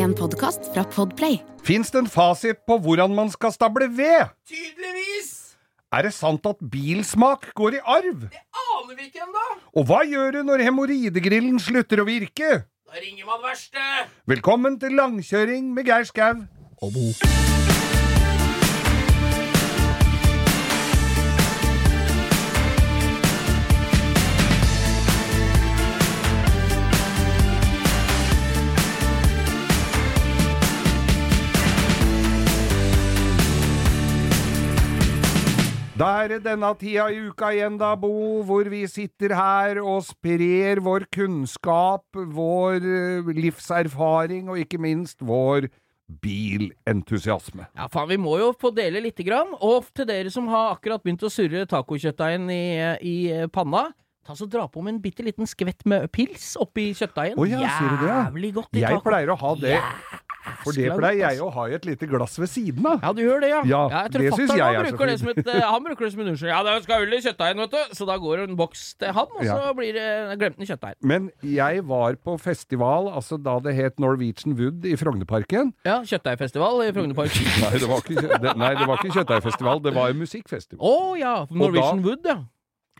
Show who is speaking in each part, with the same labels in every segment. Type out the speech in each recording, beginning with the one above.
Speaker 1: En podkast fra Podplay.
Speaker 2: Fins det en fasit på hvordan man skal stable ved?
Speaker 3: Tydeligvis!
Speaker 2: Er det sant at bilsmak går i arv?
Speaker 3: Det aner vi ikke ennå!
Speaker 2: Og hva gjør du når hemoroidegrillen slutter å virke?
Speaker 3: Da ringer man verste.
Speaker 2: Velkommen til langkjøring med Geir Skau. Og Bo. Da er det denne tida i uka igjen, da, Bo, hvor vi sitter her og sprer vår kunnskap, vår eh, livserfaring og ikke minst vår bilentusiasme.
Speaker 3: Ja, faen, vi må jo få dele lite grann. Og til dere som har akkurat begynt å surre tacokjøttdeigen i, i panna, ta så dra på med en bitte liten skvett med pils oppi kjøttdeigen.
Speaker 2: Oh, ja.
Speaker 3: Jævlig godt i
Speaker 2: Jeg
Speaker 3: taco.
Speaker 2: pleier å ha det, for det pleier jeg å ha i et lite glass ved siden av.
Speaker 3: Ja, du gjør det, ja.
Speaker 2: Ja,
Speaker 3: jeg tror
Speaker 2: det
Speaker 3: syns
Speaker 2: jeg er så fint.
Speaker 3: eh, han bruker det som en unnskyldning. Ja, det skal øl i kjøttdeigen, vet du. Så da går det en boks til han, og
Speaker 2: Ja.
Speaker 3: så blir det glemt den kjøttdeigen.
Speaker 2: Men jeg var på festival, altså da det het Norwegian Wood i Frognerparken.
Speaker 3: Ja, kjøttdeigfestival i Frognerparken.
Speaker 2: Nei, det var ikke, det, nei, det var ikke kjøttdeigfestival, det var en musikkfestival.
Speaker 3: Å ja! Norwegian
Speaker 2: da-
Speaker 3: Wood, ja.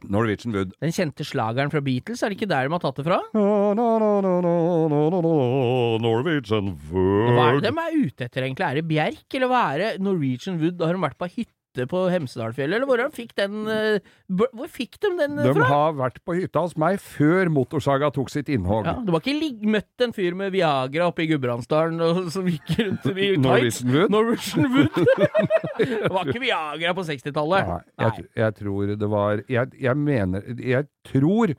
Speaker 2: Norwegian Wood.
Speaker 3: Den kjente slageren fra Beatles, er det ikke der de har tatt det fra?
Speaker 2: No, no, no, Norwegian Wood.
Speaker 3: Hva er det de er ute etter, egentlig? Er det Bjerk, eller hva er det? Norwegian Wood? da Har de vært på hytte på Hemsedalfjellet, eller hvor, fikk den, eh, hvor fikk de den eh,
Speaker 2: De
Speaker 3: fra?
Speaker 2: har vært på hytta hos meg før Motorsaga tok sitt innhogg.
Speaker 3: Ja, du har ikke møtt en fyr med Viagra oppe i Gudbrandsdalen som gikk rundt i tights?
Speaker 2: Norwegian Wood?
Speaker 3: Norwegian Wood. det var ikke Viagra på 60-tallet.
Speaker 2: Nei, jeg, jeg tror det var jeg, jeg mener Jeg tror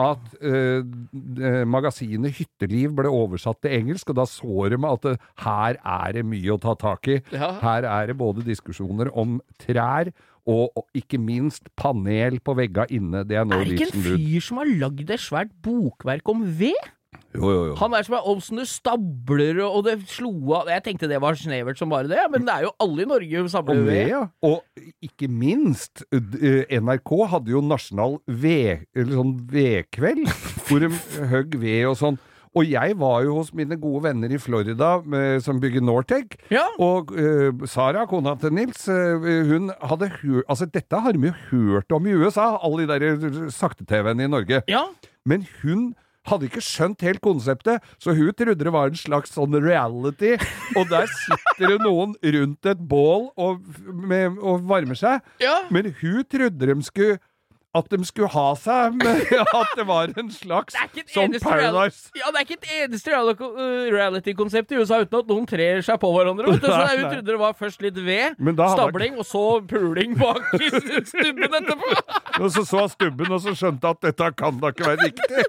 Speaker 2: at eh, eh, magasinet Hytteliv ble oversatt til engelsk, og da så de at det, her er det mye å ta tak i.
Speaker 3: Ja.
Speaker 2: Her er det både diskusjoner om trær og, og ikke minst panel på vegga inne. Det er
Speaker 3: Er det ikke en fyr som har lagd et svært bokverk om ved?
Speaker 2: Jo, jo, jo.
Speaker 3: Han er som er Olsen, du stabler, og det slo av Jeg tenkte det var snevert som bare det, men det er jo alle i Norge som
Speaker 2: Og ved, ja. Og ikke minst, eh, NRK hadde jo nasjonal ved, eller sånn vedkveld, hvor de høgg ved og sånn. Og jeg var jo hos mine gode venner i Florida med, som bygger Nortec.
Speaker 3: Ja.
Speaker 2: Og uh, Sara, kona til Nils, uh, hun hadde hørt Altså, dette har de jo hørt om i USA, alle de der sakte-TV-ene i Norge.
Speaker 3: Ja.
Speaker 2: Men hun hadde ikke skjønt helt konseptet, så hun trodde det var en slags sånn reality. Og der sitter det noen rundt et bål og, med, og varmer seg.
Speaker 3: Ja.
Speaker 2: Men hun trodde de skulle at de skulle ha seg, med at det var en slags
Speaker 3: et
Speaker 2: sånn Paradise.
Speaker 3: Ja, det er ikke et eneste uh, reality-konsept i USA uten at noen trer seg på hverandre. Vet du. Så hun trodde det var først litt ved, stabling, og så puling bak i stubben etterpå.
Speaker 2: Og så så stubben, og så skjønte at dette kan da ikke være riktig.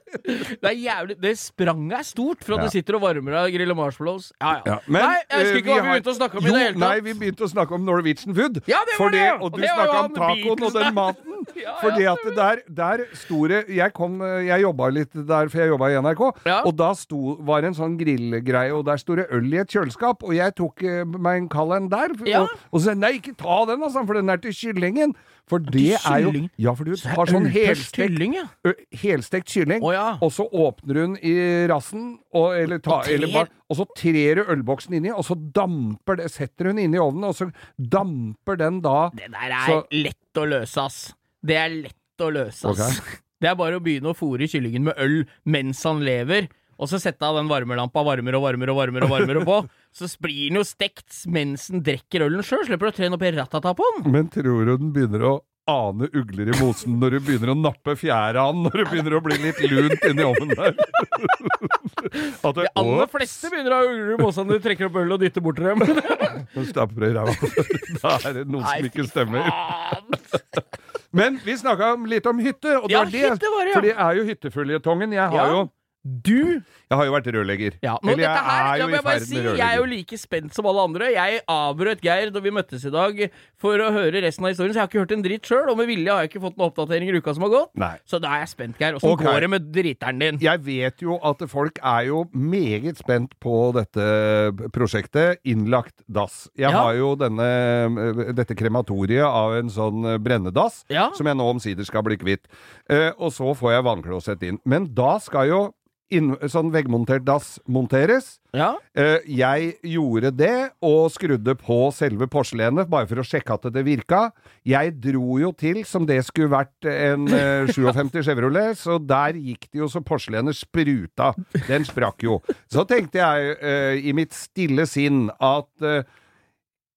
Speaker 3: Det er jævlig Det spranget er stort fra
Speaker 2: Ja.
Speaker 3: du sitter og varmer deg griller marshmallows. Ja, ja.
Speaker 2: Ja, men,
Speaker 3: nei, jeg husker
Speaker 2: eh,
Speaker 3: ikke hva vi begynte å snakke om
Speaker 2: jo,
Speaker 3: i det hele tatt.
Speaker 2: Nei, vi begynte å snakke om Norwegian food.
Speaker 3: Ja, det var det!
Speaker 2: Og
Speaker 3: Og
Speaker 2: du snakka om tacoen og den maten.
Speaker 3: Ja, ja,
Speaker 2: Fordi at det der, der sto det Jeg kom, jeg jobba litt der, for jeg jobba i NRK.
Speaker 3: Ja.
Speaker 2: Og da sto, var det en sånn grillgreie, og der sto det øl i et kjøleskap. Og jeg tok eh, meg en kald en der.
Speaker 3: Ja.
Speaker 2: Og, og så sa nei, ikke ta den, altså, for den er til kyllingen. For det er jo? Ja, for du har sånn helstekt
Speaker 3: kylling, ja.
Speaker 2: Ø, helstekt kylling,
Speaker 3: oh, ja.
Speaker 2: og så åpner hun i rassen, og, eller ta,
Speaker 3: Og
Speaker 2: eller bar, og så trer du ølboksen inni, og så damper det, setter hun inni ovnen, og så damper den da
Speaker 3: Det der er
Speaker 2: Så-
Speaker 3: lett å løse, ass. Det er lett å løse, ass.
Speaker 2: Okay.
Speaker 3: Det er bare å begynne å fòre kyllingen med øl mens han lever. Og så sette av den varmelampa varmere og varmere og varmere og varmere på. Så blir den jo stekt mens den drikker ølen sjøl. Slipper du å trene opp i ratata på den.
Speaker 2: Men tror du den begynner å ane ugler i mosen når du begynner å nappe fjæra av den, når det begynner å bli litt lunt inni ovnen der? At det,
Speaker 3: De aller fleste begynner å ha ugler i mosen når du trekker opp øl og dytter bort dem.
Speaker 2: Da er det noe
Speaker 3: Nei,
Speaker 2: som ikke stemmer. Men vi snakka litt om hytte, og det
Speaker 3: Ja,
Speaker 2: er det.
Speaker 3: var det, ja.
Speaker 2: For det er jo hytteføljetongen. Jeg har jo
Speaker 3: Du
Speaker 2: Jeg har jo vært rørlegger.
Speaker 3: Ja, nå,
Speaker 2: Eller jeg
Speaker 3: her,
Speaker 2: er jo i ferd
Speaker 3: si,
Speaker 2: med
Speaker 3: Jeg er jo like spent som alle andre. Jeg avbrøt Geir da vi møttes i dag for å høre resten av historien, så jeg har ikke hørt en dritt sjøl. Og med vilje har jeg ikke fått noen oppdateringer i uka som har gått.
Speaker 2: Nei.
Speaker 3: Så da er jeg spent, Geir. Åssen
Speaker 2: okay.
Speaker 3: går det med driteren din?
Speaker 2: Jeg vet jo at folk er jo meget spent på dette prosjektet, Innlagt dass. Jeg
Speaker 3: Ja.
Speaker 2: har jo denne, dette krematoriet av en sånn brennedass,
Speaker 3: Ja.
Speaker 2: som jeg nå omsider skal bli kvitt. Uh, og så får jeg vannklosett inn. Men da skal jo inn, sånn veggmontert dass monteres.
Speaker 3: Ja.
Speaker 2: Eh, jeg gjorde det, og skrudde på selve porselenet, bare for å sjekke at det virka. Jeg dro jo til som det skulle vært en eh, 57 Chevrolet, så der gikk det jo så porselenet spruta. Den sprakk jo. Så tenkte jeg eh, i mitt stille sinn at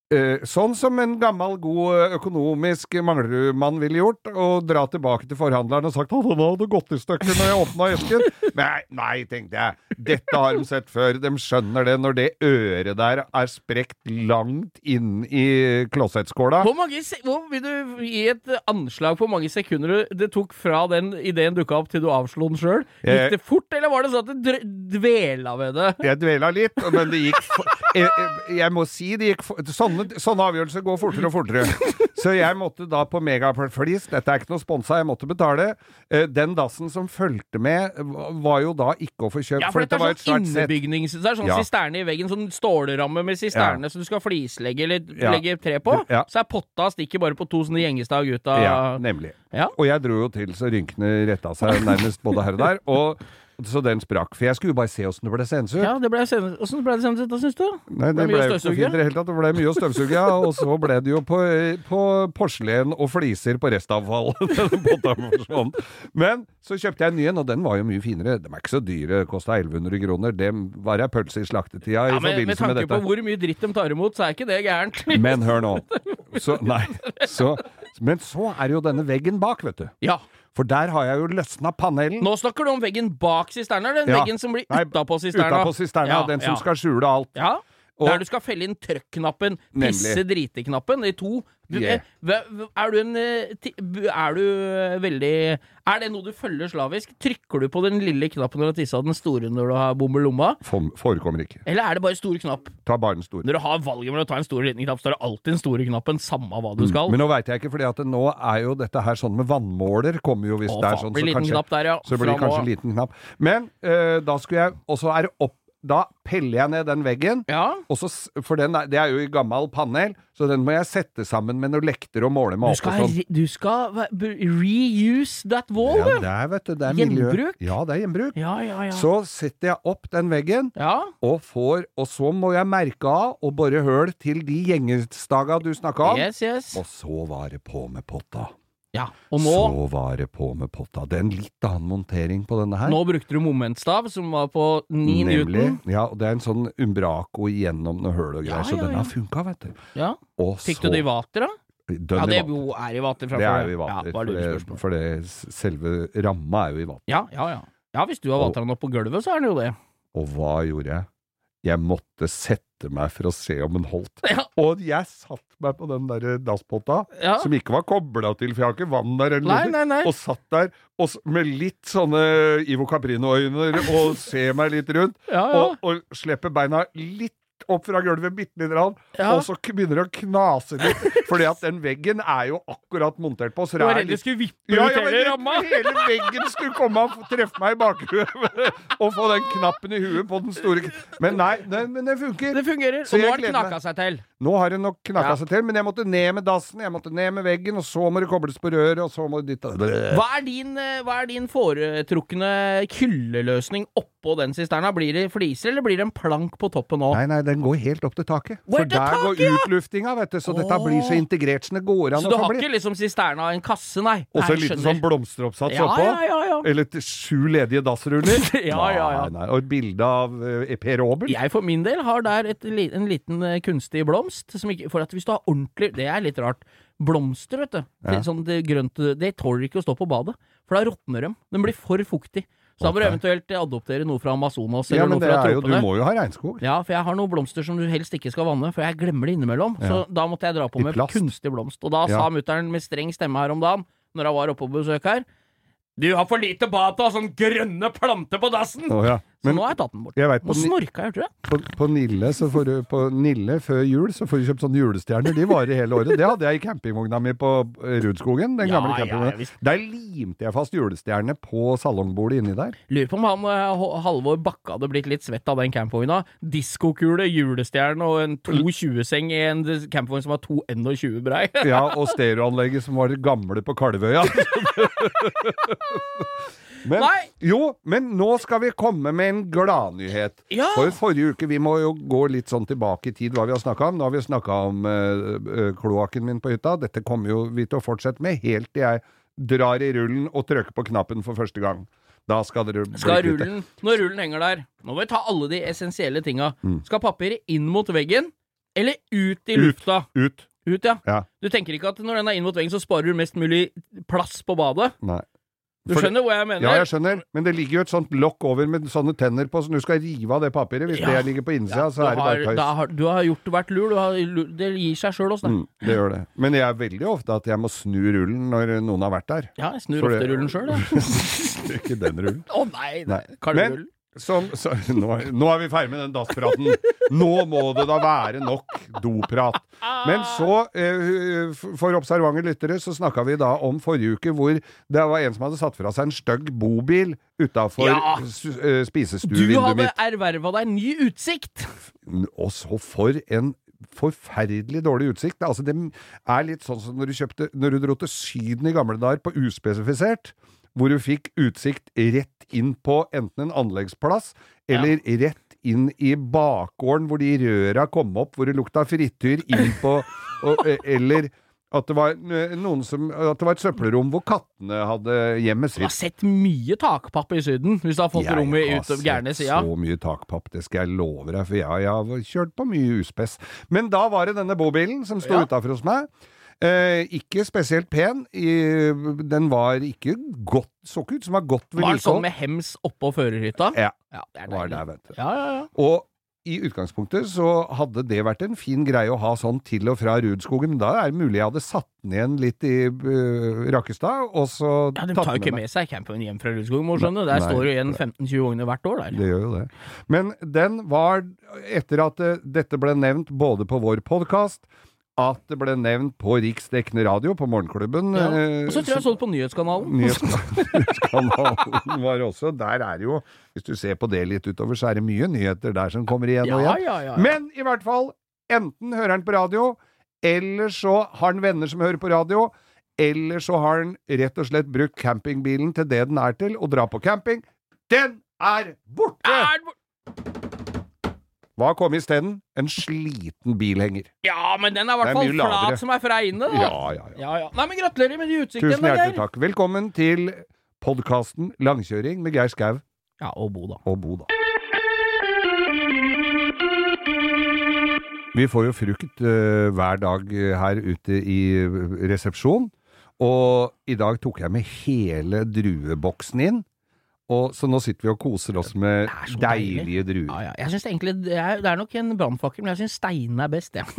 Speaker 2: Eh, sånn som en gammel, god eh, økonomisk Manglerud-mann ville gjort, og dra tilbake til forhandleren og sagt han hadde gått i stykker når jeg åpna esken. Nei, nei, tenkte jeg. Dette har de sett før. De skjønner det når det øret der er sprekt langt inn i klosettskåla.
Speaker 3: Hvor mange hvor, Vil du gi et anslag på hvor mange sekunder det tok fra den ideen dukka opp til du avslo den sjøl? Gikk det fort, eller var det sånn at du dvela ved det?
Speaker 2: Jeg dvela litt, men det gikk for, jeg, jeg, må si det gikk for, sånne, sånne avgjørelser går fortere og fortere. Så jeg måtte da på Megaflis, dette er ikke noe sponsa, jeg måtte betale. Eh, Den dassen som fulgte med, var jo da ikke å få kjøpt,
Speaker 3: Ja, for dette
Speaker 2: var
Speaker 3: er sånn innebygnings... Det er sånn
Speaker 2: Ja.
Speaker 3: sisterne i veggen, sånn stålramme med sisterne som du skal flislegge eller
Speaker 2: Ja.
Speaker 3: legge tre på.
Speaker 2: Ja.
Speaker 3: Så er potta stikker bare på to sånne gjengestad ut av
Speaker 2: Ja, nemlig.
Speaker 3: Ja.
Speaker 2: Og jeg dro jo til så rynkene retta seg nærmest både her og der. Og, så den sprakk. For jeg skulle jo bare se åssen det ble seende ut.
Speaker 3: Ja, det ble sen... Åssen ble det senere, da, syns du?
Speaker 2: Nei, det
Speaker 3: Det
Speaker 2: ble,
Speaker 3: ble
Speaker 2: fint i det hele tatt. Det ble mye å støvsuge, ja. Og så ble det jo på, på porselen og fliser på restavfall. Den potta forsvant. Men så kjøpte jeg en ny en, og den var jo mye finere. De er ikke så dyre, kosta 1100 kroner. Det var ei pølse i slaktetida i
Speaker 3: Ja, men med
Speaker 2: forbindelse
Speaker 3: tanke på hvor mye dritt de tar imot, så er ikke det gærent.
Speaker 2: Men hør nå. Så, nei, så, men så er jo denne veggen bak, vet du.
Speaker 3: Ja.
Speaker 2: For der har jeg jo løsna panelen.
Speaker 3: Nå snakker du om veggen bak sisterna, den
Speaker 2: Ja.
Speaker 3: veggen som blir utapå sisterna?
Speaker 2: Utapå sisterna,
Speaker 3: Ja,
Speaker 2: den som skal skjule alt.
Speaker 3: Ja.
Speaker 2: Og-
Speaker 3: Der du skal felle inn
Speaker 2: trøkk-knappen,
Speaker 3: pisse-drite-knappen, de to. Du,
Speaker 2: Yeah.
Speaker 3: eh, hva- hva- Er du en eh, Er du eh, veldig Er det noe du følger slavisk? Trykker du på den lille knappen når du har tissa, den store når du har bom i lomma?
Speaker 2: For, forekommer ikke.
Speaker 3: Eller er det bare stor knapp?
Speaker 2: Ta bare den store.
Speaker 3: Når du har valget mellom å ta en stor og liten knapp, så er det alltid den store knappen, samme hva du skal.
Speaker 2: Mm. Men nå veit jeg ikke, at nå er jo dette her sånn med vannmåler kommer jo hvis
Speaker 3: Å,
Speaker 2: det er
Speaker 3: faen,
Speaker 2: sånn. så
Speaker 3: blir
Speaker 2: kanskje,
Speaker 3: der, ja.
Speaker 2: Så det blir kanskje liten knapp. Men eh, da skulle jeg Og så er det opp Da peller jeg ned den veggen.
Speaker 3: Ja.
Speaker 2: Og så, for den er, det er jo i gammel panel, så den må jeg sette sammen med noen lekter og måle med
Speaker 3: Du
Speaker 2: opp
Speaker 3: skal,
Speaker 2: og sånn.
Speaker 3: du skal reuse that wall,
Speaker 2: Ja, det er, vet du, det er miljø.
Speaker 3: Gjenbruk?
Speaker 2: Ja, det er gjenbruk.
Speaker 3: Ja, ja, ja.
Speaker 2: Så setter jeg opp den veggen,
Speaker 3: ja.
Speaker 2: og får Og så må jeg merke av og bore høl til de gjengestaga du snakka om.
Speaker 3: Yes, yes.
Speaker 2: Og så var det på med potta.
Speaker 3: Ja. Og nå
Speaker 2: Så var det på med potta. Det er en litt annen montering på denne her.
Speaker 3: Nå brukte du momentstav, som var på 9
Speaker 2: Nemlig.
Speaker 3: newton.
Speaker 2: Ja, og det er en sånn umbraco igjennom noe høl og greier,
Speaker 3: Ja,
Speaker 2: så
Speaker 3: ja,
Speaker 2: den
Speaker 3: ja.
Speaker 2: har funka, vet du.
Speaker 3: Ja.
Speaker 2: Og
Speaker 3: Fikk
Speaker 2: så
Speaker 3: du det i vater, da? Ja, det
Speaker 2: er
Speaker 3: jo er i vater fra
Speaker 2: Det er jo i vater,
Speaker 3: Ja,
Speaker 2: for, det, for det selve ramma er jo i vater.
Speaker 3: Ja, ja, ja. Ja, hvis du har
Speaker 2: vateren
Speaker 3: oppå den opp på gulvet, så er den jo det.
Speaker 2: Og hva gjorde jeg? Jeg måtte sette meg for å se om den holdt.
Speaker 3: Ja.
Speaker 2: Og jeg satt meg på den der dasspotta,
Speaker 3: Ja.
Speaker 2: som ikke var kobla til, for jeg har ikke vann der eller
Speaker 3: Nei,
Speaker 2: noe.
Speaker 3: nei, nei.
Speaker 2: Og satt der og, med litt sånne Ivo Caprino-øyne og ser meg litt rundt.
Speaker 3: Ja.
Speaker 2: Og, og slipper beina litt opp fra gulvet, bitte lite grann.
Speaker 3: Ja.
Speaker 2: Og så begynner det å knase litt. Fordi at den veggen er jo akkurat montert på. Så det er
Speaker 3: redd
Speaker 2: litt
Speaker 3: skulle vippe
Speaker 2: ja, var
Speaker 3: hele ramma?
Speaker 2: hele veggen skulle komme og treffe meg i bakhuet og få den knappen i huet på den store Men nei, det, men det funker.
Speaker 3: Det fungerer.
Speaker 2: Så
Speaker 3: Og nå har det knaka seg til.
Speaker 2: Nå har det nok knakka
Speaker 3: Ja.
Speaker 2: seg til, men jeg måtte ned med dassen, jeg måtte ned med veggen, og så må det kobles på røret, og så må det dytte
Speaker 3: Hva er din, eh, hva er din foretrukne kylleløsning oppå den sisterna? Blir det fliser, eller blir det en plank på toppen nå?
Speaker 2: Nei, nei, den går helt opp til taket.
Speaker 3: Går
Speaker 2: For der går
Speaker 3: taket,
Speaker 2: utluftinga, vet du, så dette
Speaker 3: Åh.
Speaker 2: blir så integrert som det går an
Speaker 3: Så du har ikke liksom sisterna en kasse, nei?
Speaker 2: Og så en liten sånn blomsteroppsats
Speaker 3: ja,
Speaker 2: oppå.
Speaker 3: ja, ja, ja.
Speaker 2: Eller sju ledige dassruller.
Speaker 3: Ja, ja, ja.
Speaker 2: Nei, nei. Og et bilde av uh, Per Aabel?
Speaker 3: Jeg for min del har der et, en liten eh, kunstig blomst. Som ikke, for at hvis du har ordentlig Det er litt rart. Blomster, vet du.
Speaker 2: Ja.
Speaker 3: sånn det grønte Det tåler ikke å stå på badet. For da råtner de. Den blir for fuktig. Så da må du eventuelt adoptere noe fra Amazonas
Speaker 2: Ja, men det er jo, du må jo ha regnskog.
Speaker 3: Ja, for jeg har noen blomster som du helst ikke skal vanne, for jeg glemmer det innimellom. Så da måtte jeg dra på
Speaker 2: I
Speaker 3: med
Speaker 2: plast.
Speaker 3: kunstig blomst. Og da
Speaker 2: Ja.
Speaker 3: sa mutter'n med streng stemme her om dagen, når hun var oppe på besøk her Du har for lite ha sånn grønne planter på dassen!
Speaker 2: Oh, ja. Men
Speaker 3: nå har jeg tatt den bort.
Speaker 2: jeg vet,
Speaker 3: Nå
Speaker 2: på, Ni-
Speaker 3: snorka jeg, tror jeg.
Speaker 2: på, på Nille så får du på Nille før jul så får du kjøpt sånne julestjerner. De varer hele året. Det hadde jeg i campingvogna mi på Rudskogen. Den
Speaker 3: Ja,
Speaker 2: gamle campingvogna.
Speaker 3: ja.
Speaker 2: Der limte jeg fast julestjerne på salongbordet inni der.
Speaker 3: Lurer på om han eh, Halvor Bakke hadde blitt litt svett av den campingvogna. Diskokule, julestjerne og en 220-seng i en campingvogn som var 221 brei.
Speaker 2: Ja, og stereoanlegget som var det gamle på Kalvøya. Men,
Speaker 3: Nei.
Speaker 2: Jo, men nå skal vi komme med en gladnyhet.
Speaker 3: Ja.
Speaker 2: For forrige uke, vi må jo gå litt sånn tilbake i tid hva vi har snakka om. Nå har vi snakka om uh, kloakken min på hytta. Dette kommer jo vi til å fortsette med helt til jeg drar i rullen og trykker på knappen for første gang. Da skal det bli
Speaker 3: Skal rullen, når rullen henger der Nå må vi ta alle de essensielle tinga.
Speaker 2: Mm.
Speaker 3: Skal papiret inn mot veggen, eller ut i
Speaker 2: Ut.
Speaker 3: lufta?
Speaker 2: Ut.
Speaker 3: Ut, ja.
Speaker 2: Ja.
Speaker 3: Du tenker ikke at når den er inn mot veggen, så sparer du mest mulig plass på badet?
Speaker 2: Nei.
Speaker 3: Du skjønner hva jeg mener?
Speaker 2: Ja, jeg skjønner, men det ligger jo et sånt lokk over med sånne tenner på, så du skal rive av det papiret. Hvis
Speaker 3: Ja.
Speaker 2: det ligger på innsida,
Speaker 3: Ja,
Speaker 2: så er det bare tøys.
Speaker 3: har, du har gjort vært lur. Du har, det gir seg sjøl også, det.
Speaker 2: Mm, det gjør det. Men jeg er veldig ofte at jeg må snu rullen når noen har vært der.
Speaker 3: Ja, jeg snur
Speaker 2: For
Speaker 3: ofte
Speaker 2: det-
Speaker 3: rullen sjøl, jeg.
Speaker 2: Ikke den rullen.
Speaker 3: Å nei,
Speaker 2: Nei.
Speaker 3: nei. Karlerullen.
Speaker 2: Som, så, nå, nå er vi ferdig med den dasspraten. Nå må det da være nok doprat. Men så, eh, for observante lyttere, så snakka vi da om forrige uke hvor det var en som hadde satt fra seg en stygg bobil utafor
Speaker 3: Ja. Du hadde
Speaker 2: mitt.
Speaker 3: erverva deg ny utsikt!
Speaker 2: Og så for en forferdelig dårlig utsikt. Altså, det er litt sånn som når du kjøpte Når du dro til Syden i gamle dager på uspesifisert, hvor du fikk utsikt rett inn på enten en anleggsplass eller rett inn i bakgården hvor de røra kom opp, hvor det lukta frityr inn på og, Eller at det var eh, noen som At det var et søppelrom hvor kattene hadde hjemmet
Speaker 3: Du har sett mye takpapp i Syden, hvis du har fått rommet ut på gærne
Speaker 2: sett så mye takpapp, det skal jeg love deg, for jeg, jeg har kjørt på mye uspess. Men da var det denne bobilen som sto
Speaker 3: Ja.
Speaker 2: utafor hos meg. Eh, ikke spesielt pen. I, den var ikke godt Så ikke ut som var godt
Speaker 3: Var den sånn med hems oppå førerhytta?
Speaker 2: Ja,
Speaker 3: ja, det er
Speaker 2: var der, vet du.
Speaker 3: Ja, ja, ja.
Speaker 2: Og i utgangspunktet så hadde det vært en fin greie å ha sånn til og fra Rudskogen, men da er det mulig jeg hadde satt den igjen litt i uh, Rakkestad, og så
Speaker 3: Ja, De tar jo ikke med seg campen hjem fra Rudskogen, må skjønne. Der
Speaker 2: Nei,
Speaker 3: står jo igjen 15-20 vogner hvert år der.
Speaker 2: Det gjør jo det. Men den var, etter at uh, dette ble nevnt både på vår podkast, at det ble nevnt på riksdekkende radio, på Morgenklubben
Speaker 3: Ja.
Speaker 2: eh,
Speaker 3: Og så tror jeg jeg så det på Nyhetskanalen.
Speaker 2: Nyhetskanalen var også Der er jo, hvis du ser på det litt utover, så er det mye nyheter der som kommer igjen og igjen.
Speaker 3: ja, ja.
Speaker 2: Men i hvert fall, enten hører han på radio, eller så har han venner som hører på radio, eller så har han rett og slett brukt campingbilen til det den er til, og dra på camping. Den er borte!
Speaker 3: Er det-
Speaker 2: Hva kom isteden? En sliten bilhenger.
Speaker 3: Ja, men den er i hvert
Speaker 2: er
Speaker 3: fall flat som er fra inne. da.
Speaker 2: Ja, ja, ja.
Speaker 3: Ja, ja. Nei, men gratulerer med de
Speaker 2: Tusen hjertelig
Speaker 3: Geir.
Speaker 2: takk. Velkommen til podkasten Langkjøring med Geir Skau
Speaker 3: Ja, og Bo, da.
Speaker 2: og Bo, da. Vi får jo frukt uh, hver dag eh, her ute i resepsjon, og i dag tok jeg med hele drueboksen inn. Og, så nå sitter vi og koser oss med deilige deilig. druer.
Speaker 3: Ja, ja. Jeg synes egentlig det er, det er nok en brannfakkel, men jeg syns steinene er best, jeg.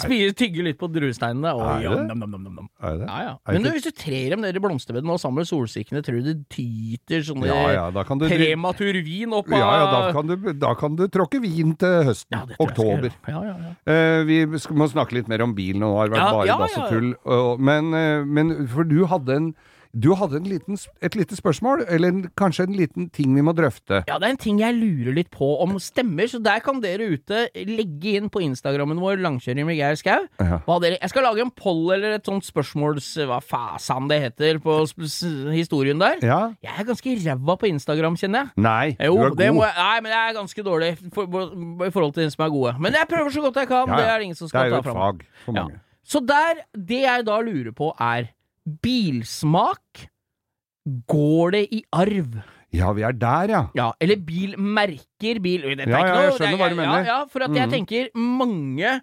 Speaker 3: Ja. Tygge litt på druesteinene. Og,
Speaker 2: Er det?
Speaker 3: Ja, nom, nom, nom.
Speaker 2: Er det?
Speaker 3: Ja, ja. Men du, hvis du trer dem ned i blomsterbedet og sammen med solsikkene, tror du det tyter sånne
Speaker 2: Ja, ja, du
Speaker 3: prematur vin opp av
Speaker 2: ja, ja, da kan, du, da kan du tråkke vin til høsten. Oktober.
Speaker 3: Ja, ja, ja.
Speaker 2: Eh, vi skal, må snakke litt mer om bilen, og det har vært bare dass og tull. Uh, Men, uh, men for du hadde, en, du hadde en liten, et lite spørsmål, eller en, kanskje en liten ting vi må drøfte.
Speaker 3: Ja, det er en ting jeg lurer litt på om stemmer, så der kan dere ute legge inn på Instagrammen vår Langkjøring med Geir Skau.
Speaker 2: Ja.
Speaker 3: Jeg skal lage en poll eller et sånt spørsmåls... Hva fasan det heter på historien der.
Speaker 2: Ja?
Speaker 3: Jeg er ganske ræva på Instagram, kjenner jeg.
Speaker 2: Nei,
Speaker 3: Jo,
Speaker 2: du er
Speaker 3: det
Speaker 2: god.
Speaker 3: må jeg, nei, men jeg er ganske dårlig for, i forhold til de som er gode. Men jeg prøver så godt jeg kan.
Speaker 2: Ja,
Speaker 3: Det er det ingen som
Speaker 2: Det
Speaker 3: skal
Speaker 2: er jo
Speaker 3: ta
Speaker 2: et
Speaker 3: fram.
Speaker 2: fag for mange.
Speaker 3: Så der, det jeg da lurer på er Bilsmak. Går det i arv?
Speaker 2: Ja, vi er der, ja.
Speaker 3: Ja, eller bilmerker. Bil Dette
Speaker 2: Ja, ja, jeg skjønner
Speaker 3: det er-
Speaker 2: hva du mener.
Speaker 3: Ja, ja, for at jeg
Speaker 2: Mhm.
Speaker 3: tenker mange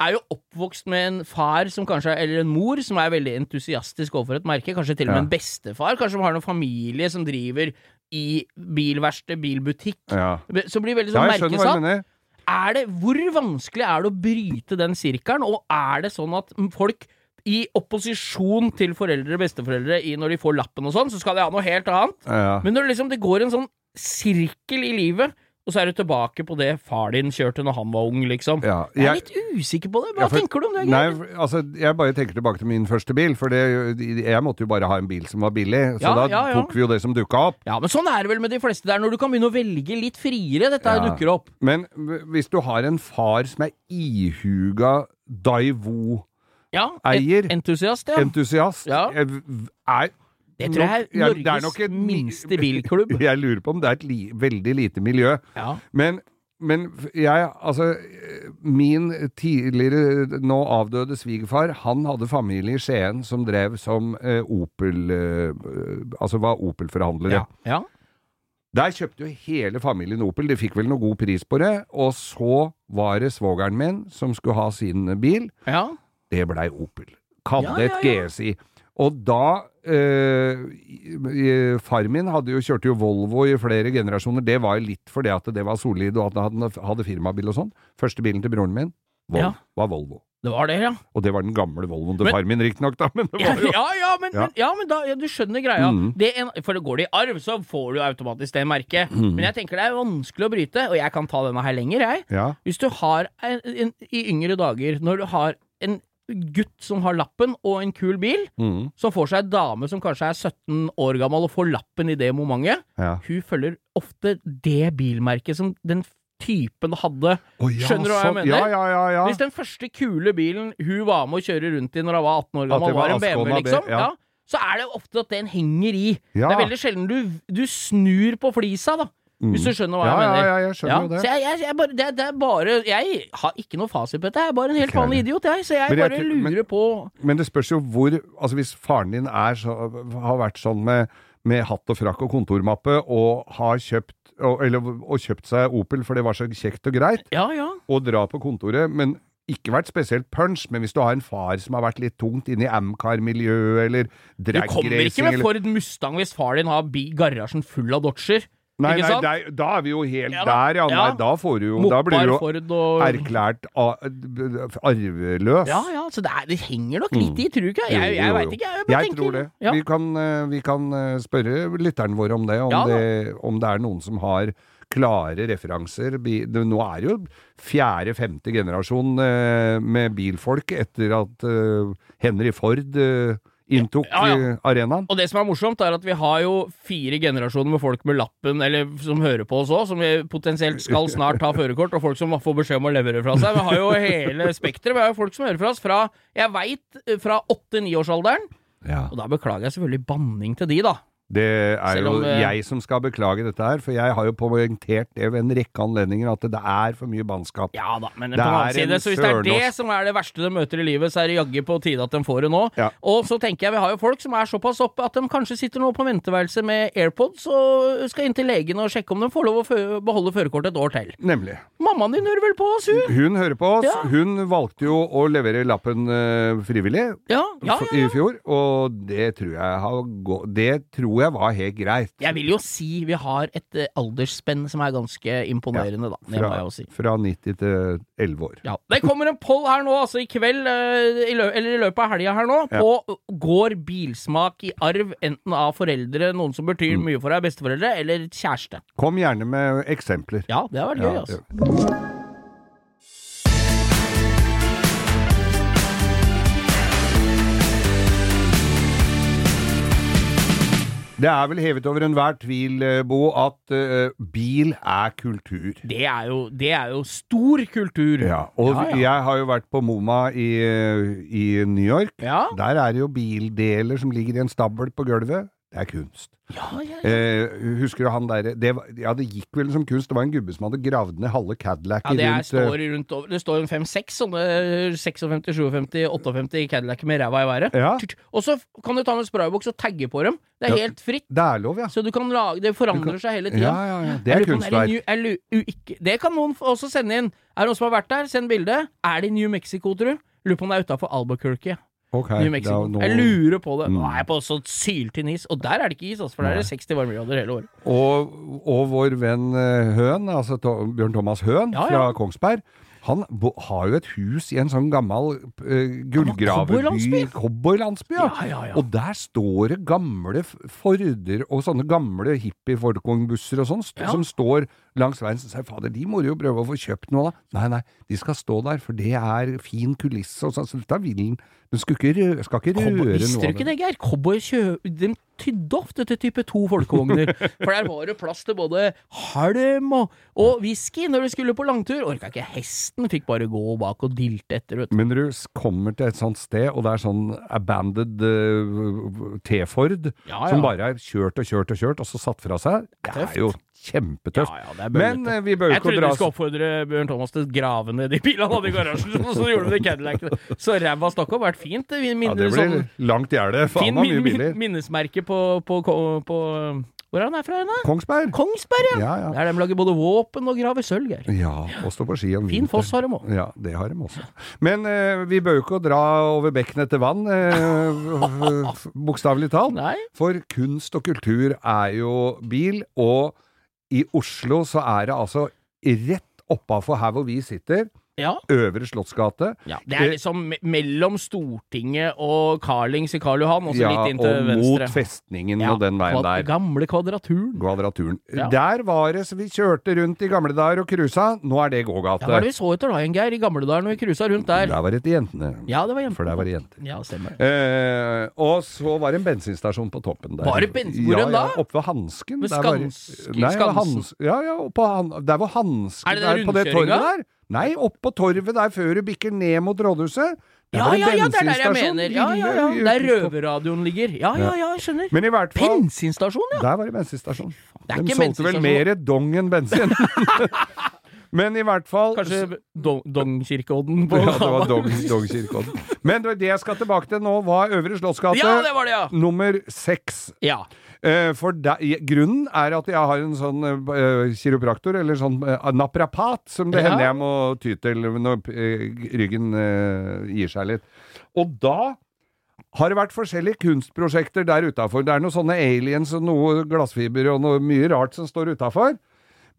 Speaker 3: er jo oppvokst med en far som kanskje Eller en mor som er veldig entusiastisk overfor et merke. Kanskje til og med
Speaker 2: Ja.
Speaker 3: en bestefar. Kanskje som har noen familie som driver i bilverksted, bilbutikk.
Speaker 2: ja.
Speaker 3: Så blir veldig sånn
Speaker 2: du
Speaker 3: merkesatt. Er det, hvor vanskelig er det å bryte den sirkelen, og er det sånn at folk i opposisjon til foreldre og besteforeldre i når de får lappen og sånn, så skal de ha noe helt annet?
Speaker 2: Ja.
Speaker 3: Men når det liksom det går en sånn sirkel i livet, og så er du tilbake på det far din kjørte når han var ung, liksom.
Speaker 2: Ja,
Speaker 3: Jeg er litt usikker på det. Hva
Speaker 2: Ja, for-
Speaker 3: tenker du om det?
Speaker 2: Nei, altså, jeg bare tenker tilbake til min første bil, for det, jeg måtte jo bare ha en bil som var billig, så
Speaker 3: Ja,
Speaker 2: da tok vi jo det som dukka opp.
Speaker 3: Ja, men sånn er det vel med de fleste der, når du kan begynne å velge litt friere. Dette dukker opp.
Speaker 2: Men hvis du har en far som er ihuga Daivo-entusiast,
Speaker 3: Ja,
Speaker 2: Eier.
Speaker 3: en- entusiast, ja.
Speaker 2: er,
Speaker 3: Det tror jeg er
Speaker 2: Norges ja, er nok et
Speaker 3: minste bilklubb.
Speaker 2: Jeg lurer på om det er et li, veldig lite miljø.
Speaker 3: Ja.
Speaker 2: Men, men jeg, altså Min tidligere, nå avdøde svigerfar, han hadde familie i Skien som drev som eh, Opel eh, Altså var Opel-forhandlere.
Speaker 3: Ja. ja.
Speaker 2: Der kjøpte jo hele familien Opel, de fikk vel noe god pris på det. Og så var det svogeren min som skulle ha sin bil.
Speaker 3: ja.
Speaker 2: Det blei Opel.
Speaker 3: Ja, ja,
Speaker 2: et. GSI. Og da eh, i- Far min hadde jo, kjørte jo Volvo i flere generasjoner. Det var jo litt fordi at det var solid og at han hadde, firmabil og sånn. Første bilen til broren min Vol
Speaker 3: Ja.
Speaker 2: var Volvo.
Speaker 3: Det var det, ja.
Speaker 2: Og det var den gamle Volvoen til
Speaker 3: Men-
Speaker 2: far min, riktignok, da. Men det var jo
Speaker 3: ja, ja, men,
Speaker 2: Ja.
Speaker 3: Men, ja, men da, ja, du skjønner greia.
Speaker 2: Mm.
Speaker 3: Det en, for det går det i arv, så får du automatisk det merket.
Speaker 2: Mm.
Speaker 3: Men jeg tenker det er vanskelig å bryte, og jeg kan ta denne her lenger, jeg. Hvis du har en, en, i yngre dager, når du har en gutt som har lappen og en kul bil,
Speaker 2: mm.
Speaker 3: som får seg en dame som kanskje er 17 år gammel og får lappen i det momentet,
Speaker 2: ja.
Speaker 3: hun følger ofte det bilmerket som den typen hadde.
Speaker 2: Oh, ja,
Speaker 3: Skjønner du hva jeg mener?
Speaker 2: Ja, ja, ja. ja.
Speaker 3: Hvis den første kule bilen hun var med å kjøre rundt i når hun var 18 år gammel,
Speaker 2: var
Speaker 3: var en BMW, liksom, så er det ofte at den henger i.
Speaker 2: Ja.
Speaker 3: Det er veldig sjelden du, du snur på flisa, da. Hvis du skjønner hva
Speaker 2: ja,
Speaker 3: jeg mener.
Speaker 2: Ja, ja, jeg skjønner jo det.
Speaker 3: Jeg, jeg, jeg bare, det, det bare Jeg har ikke noe fasit på dette, jeg er bare en helt vanlig idiot, jeg. Så jeg bare
Speaker 2: lurer men-
Speaker 3: på
Speaker 2: Men det spørs jo hvor Altså Hvis faren din er så, har vært sånn med, med hatt og frakk og kontormappe og har kjøpt og, eller, og kjøpt seg Opel for det var så kjekt og greit,
Speaker 3: Ja, ja.
Speaker 2: og dra på kontoret, men ikke vært spesielt punch, men hvis du har en far som har vært litt tungt inne i Amcar-miljøet eller
Speaker 3: Du kommer ikke med Ford Mustang hvis far din har garasjen full av Dodger.
Speaker 2: Nei, nei, der, da er vi jo helt
Speaker 3: Ja
Speaker 2: der, ja. Nei, da får du jo Da blir
Speaker 3: Mopar,
Speaker 2: du jo
Speaker 3: Ford og
Speaker 2: erklært arveløs.
Speaker 3: Ja, ja, så det, er, det henger nok litt i, tror du ikke? Jeg,
Speaker 2: Mm.
Speaker 3: Jeg veit ikke, jeg bare
Speaker 2: Jeg
Speaker 3: tenker
Speaker 2: tror det.
Speaker 3: Ja.
Speaker 2: Vi kan, eh, vi kan eh, spørre lytterne våre om det, om,
Speaker 3: Ja
Speaker 2: det, om det er noen som har klare referanser. Nå er det jo fjerde-femte generasjon eh, med bilfolk etter at Henry Ford inntok
Speaker 3: Ja, ja.
Speaker 2: eh, arenaen.
Speaker 3: Og det som er morsomt, er at vi har jo fire generasjoner med folk med lappen, eller som hører på oss òg, som vi potensielt skal snart ta førerkort, og folk som får beskjed om å levere fra seg. Vi har jo hele spekteret. Vi har jo folk som hører fra oss fra, jeg veit, fra åtte-niårsalderen.
Speaker 2: Ja.
Speaker 3: Og da beklager jeg selvfølgelig banning til de, da.
Speaker 2: Det er
Speaker 3: om,
Speaker 2: jo
Speaker 3: eh,
Speaker 2: jeg som skal beklage dette her, for jeg har jo poengtert det ved en rekke anledninger at det er for mye bannskap.
Speaker 3: Ja da, men
Speaker 2: Det
Speaker 3: på den annen side, så hvis det er det som er det verste de møter i livet, så er det jaggu på tide at de får det nå.
Speaker 2: Ja.
Speaker 3: Og så tenker jeg vi har jo folk som er såpass oppe at de kanskje sitter nå på venteværelse med AirPods og skal inn til legen og sjekke om de får lov å beholde førerkortet et år til.
Speaker 2: Nemlig.
Speaker 3: Mammaen din hører vel på oss, hun?
Speaker 2: Hun hører på oss.
Speaker 3: Ja.
Speaker 2: Hun valgte jo å levere lappen eh, frivillig.
Speaker 3: Ja,
Speaker 2: i fjor, og det tror jeg har gått Det tror jeg var helt greit.
Speaker 3: Jeg vil jo si vi har et eh, aldersspenn som er ganske imponerende, da. Det må
Speaker 2: Fra,
Speaker 3: jeg jo si.
Speaker 2: fra 90 til 11 år.
Speaker 3: Ja. Det kommer en poll her nå, altså i kveld, eh, i eller i løpet av helga her nå,
Speaker 2: Ja.
Speaker 3: på går bilsmak i arv enten av foreldre, noen som betyr
Speaker 2: Mm.
Speaker 3: mye for deg, besteforeldre, eller kjæreste.
Speaker 2: Kom gjerne med eksempler.
Speaker 3: Ja, det har vært gøy,
Speaker 2: Ja,
Speaker 3: altså.
Speaker 2: Det er vel hevet over enhver tvil, eh, Bo, at uh, bil er kultur.
Speaker 3: Det er jo, det er jo stor kultur.
Speaker 2: Ja, og
Speaker 3: Ja, ja.
Speaker 2: jeg har jo vært på MoMA i, eh, i New York.
Speaker 3: Ja.
Speaker 2: Der er det jo bildeler som ligger i en stabel på gulvet. Det er kunst.
Speaker 3: Ja, ja, ja.
Speaker 2: Eh, husker du han derre det, ja, det gikk vel som kunst. Det var en gubbe som hadde gravd ned halve Cadillacer
Speaker 3: Ja, det
Speaker 2: rundt eh,
Speaker 3: står rundt over Det står en fem-seks sånne 56, 57, 58 Cadillac med ræva i været.
Speaker 2: Ja.
Speaker 3: Og så kan du ta med sprayboks og tagge på dem. Det er
Speaker 2: Ja.
Speaker 3: helt fritt.
Speaker 2: Det er lov, ja.
Speaker 3: Så du kan lage Det forandrer seg hele tida.
Speaker 2: Ja, ja, ja. Det er kunstverk.
Speaker 3: Det kan noen også sende inn. Er det noen som har vært der? Send bilde. Er det i New Mexico, tror du? Lurer på om det er utafor Albuquerque.
Speaker 2: Ok,
Speaker 3: New Mexico.
Speaker 2: da
Speaker 3: Jeg lurer på det. Nå
Speaker 2: Mm.
Speaker 3: er jeg på så syltynn is, og der er det ikke is, altså, for der er det 60 varmegrader hele året.
Speaker 2: Og, og vår venn eh, Høen, altså Bjørn Thomas Høen
Speaker 3: Ja, ja.
Speaker 2: fra Kongsberg, han har jo et hus i en sånn gammel uh, gullgraverby
Speaker 3: cowboylandsby.
Speaker 2: Ja.
Speaker 3: Ja, ja, ja.
Speaker 2: Og der står det gamle Forder og sånne gamle hippie-Folkong-busser og sånn, st
Speaker 3: Ja.
Speaker 2: som står langs veien. Så sier fader, de må jo prøve å få kjøpt noe da. Nei, nei, de skal stå der, for det er fin kulisse og sånn. Så dette vil den. Den skal ikke, røre, skal ikke røre
Speaker 3: visste du ikke
Speaker 2: det,
Speaker 3: Geir? Cowboy kjø... De tydde ofte til type 2 folkevogner. For der var det plass til både halm og, og whisky når du skulle på langtur. Orka ikke hesten, fikk bare gå bak og dilte etter, vet du.
Speaker 2: Men du kommer til et sånt sted, og det er sånn abandoned uh, T-Ford,
Speaker 3: Ja, ja.
Speaker 2: som bare er kjørt og kjørt og kjørt, og så satt fra seg, det er jo kjempetøft.
Speaker 3: Ja, ja, det
Speaker 2: Men eh, vi bør jo
Speaker 3: Jeg
Speaker 2: ikke
Speaker 3: trodde
Speaker 2: dra
Speaker 3: du skulle oppfordre Bjørn Thomas til å grave ned de bilene han hadde i garasjen, og så gjorde med det i Cadillacen. Så ræva Stockholm vært fint. Det
Speaker 2: Ja,
Speaker 3: minner
Speaker 2: det blir
Speaker 3: sånn
Speaker 2: langt gjerde. Faen
Speaker 3: fin
Speaker 2: er
Speaker 3: min,
Speaker 2: mye
Speaker 3: min,
Speaker 2: biler.
Speaker 3: minnesmerke på, på, på, på Hvor er han er fra igjen, da?
Speaker 2: Kongsberg.
Speaker 3: Kongsberg, ja!
Speaker 2: Ja, ja.
Speaker 3: Der de lager både våpen og graver sølv, Geir.
Speaker 2: Ja, og stå på ski om
Speaker 3: Fin foss har de òg.
Speaker 2: Ja, det har de også. Men eh, vi bør jo ikke dra over bekken etter vann, eh, bokstavelig talt.
Speaker 3: Nei.
Speaker 2: For kunst og kultur er jo bil, og i Oslo så er det altså rett oppafor her hvor vi sitter,
Speaker 3: Ja.
Speaker 2: Øvre Slottsgate.
Speaker 3: ja. Det er liksom mellom Stortinget og Carlings i Karl Johan, og så
Speaker 2: Ja,
Speaker 3: litt inn til
Speaker 2: og
Speaker 3: venstre.
Speaker 2: mot festningen
Speaker 3: Ja,
Speaker 2: og den veien der.
Speaker 3: Gamle kvadraturen.
Speaker 2: Kvadraturen. Der var det så vi kjørte rundt i gamle dager og cruisa. Nå er det gågate.
Speaker 3: Hva er det vi så etter da Geir, i gamle dager når vi cruisa rundt der?
Speaker 2: Der var det til jentene.
Speaker 3: Ja, det var jentene.
Speaker 2: For der var det jenter.
Speaker 3: Ja, stemmer.
Speaker 2: Eh, og så var det en bensinstasjon på toppen der.
Speaker 3: Var det bensin-
Speaker 2: ja,
Speaker 3: da?
Speaker 2: Ja, oppe ved Hansken.
Speaker 3: Ved
Speaker 2: Der var det-
Speaker 3: Skans-
Speaker 2: Nei,
Speaker 3: Skansen?
Speaker 2: Hans, ja, ja, på der hvor Hansken
Speaker 3: Er det den rundkjøringa?
Speaker 2: Nei, opp på torvet der før du bikker ned mot rådhuset. Der
Speaker 3: Ja, ja, ja, det er der jeg mener. Ja, ja, ja. Der røverradioen ligger. Ja, ja, ja, jeg skjønner.
Speaker 2: Men i hvert fall
Speaker 3: Bensinstasjon, ja.
Speaker 2: Der var det bensinstasjon.
Speaker 3: Det er
Speaker 2: De
Speaker 3: ikke
Speaker 2: solgte vel
Speaker 3: bensinstasjon.
Speaker 2: mer dong enn bensin. Men i hvert fall
Speaker 3: Kanskje Dong- Dongkirkeodden på
Speaker 2: Ja, det var
Speaker 3: Hamar.
Speaker 2: dong. Men det det jeg skal tilbake til nå, var Øvre Slottsgate.
Speaker 3: Ja, det var det, ja.
Speaker 2: Nummer seks.
Speaker 3: Ja.
Speaker 2: Eh, for de, grunnen er at jeg har en sånn eh, kiropraktor, eller sånn eh, naprapat, som det
Speaker 3: Ja.
Speaker 2: hender jeg må ty til når eh, ryggen eh, gir seg litt. Og da har det vært forskjellige kunstprosjekter der utafor. Det er noen sånne aliens og noe glassfiber og noe mye rart som står utafor.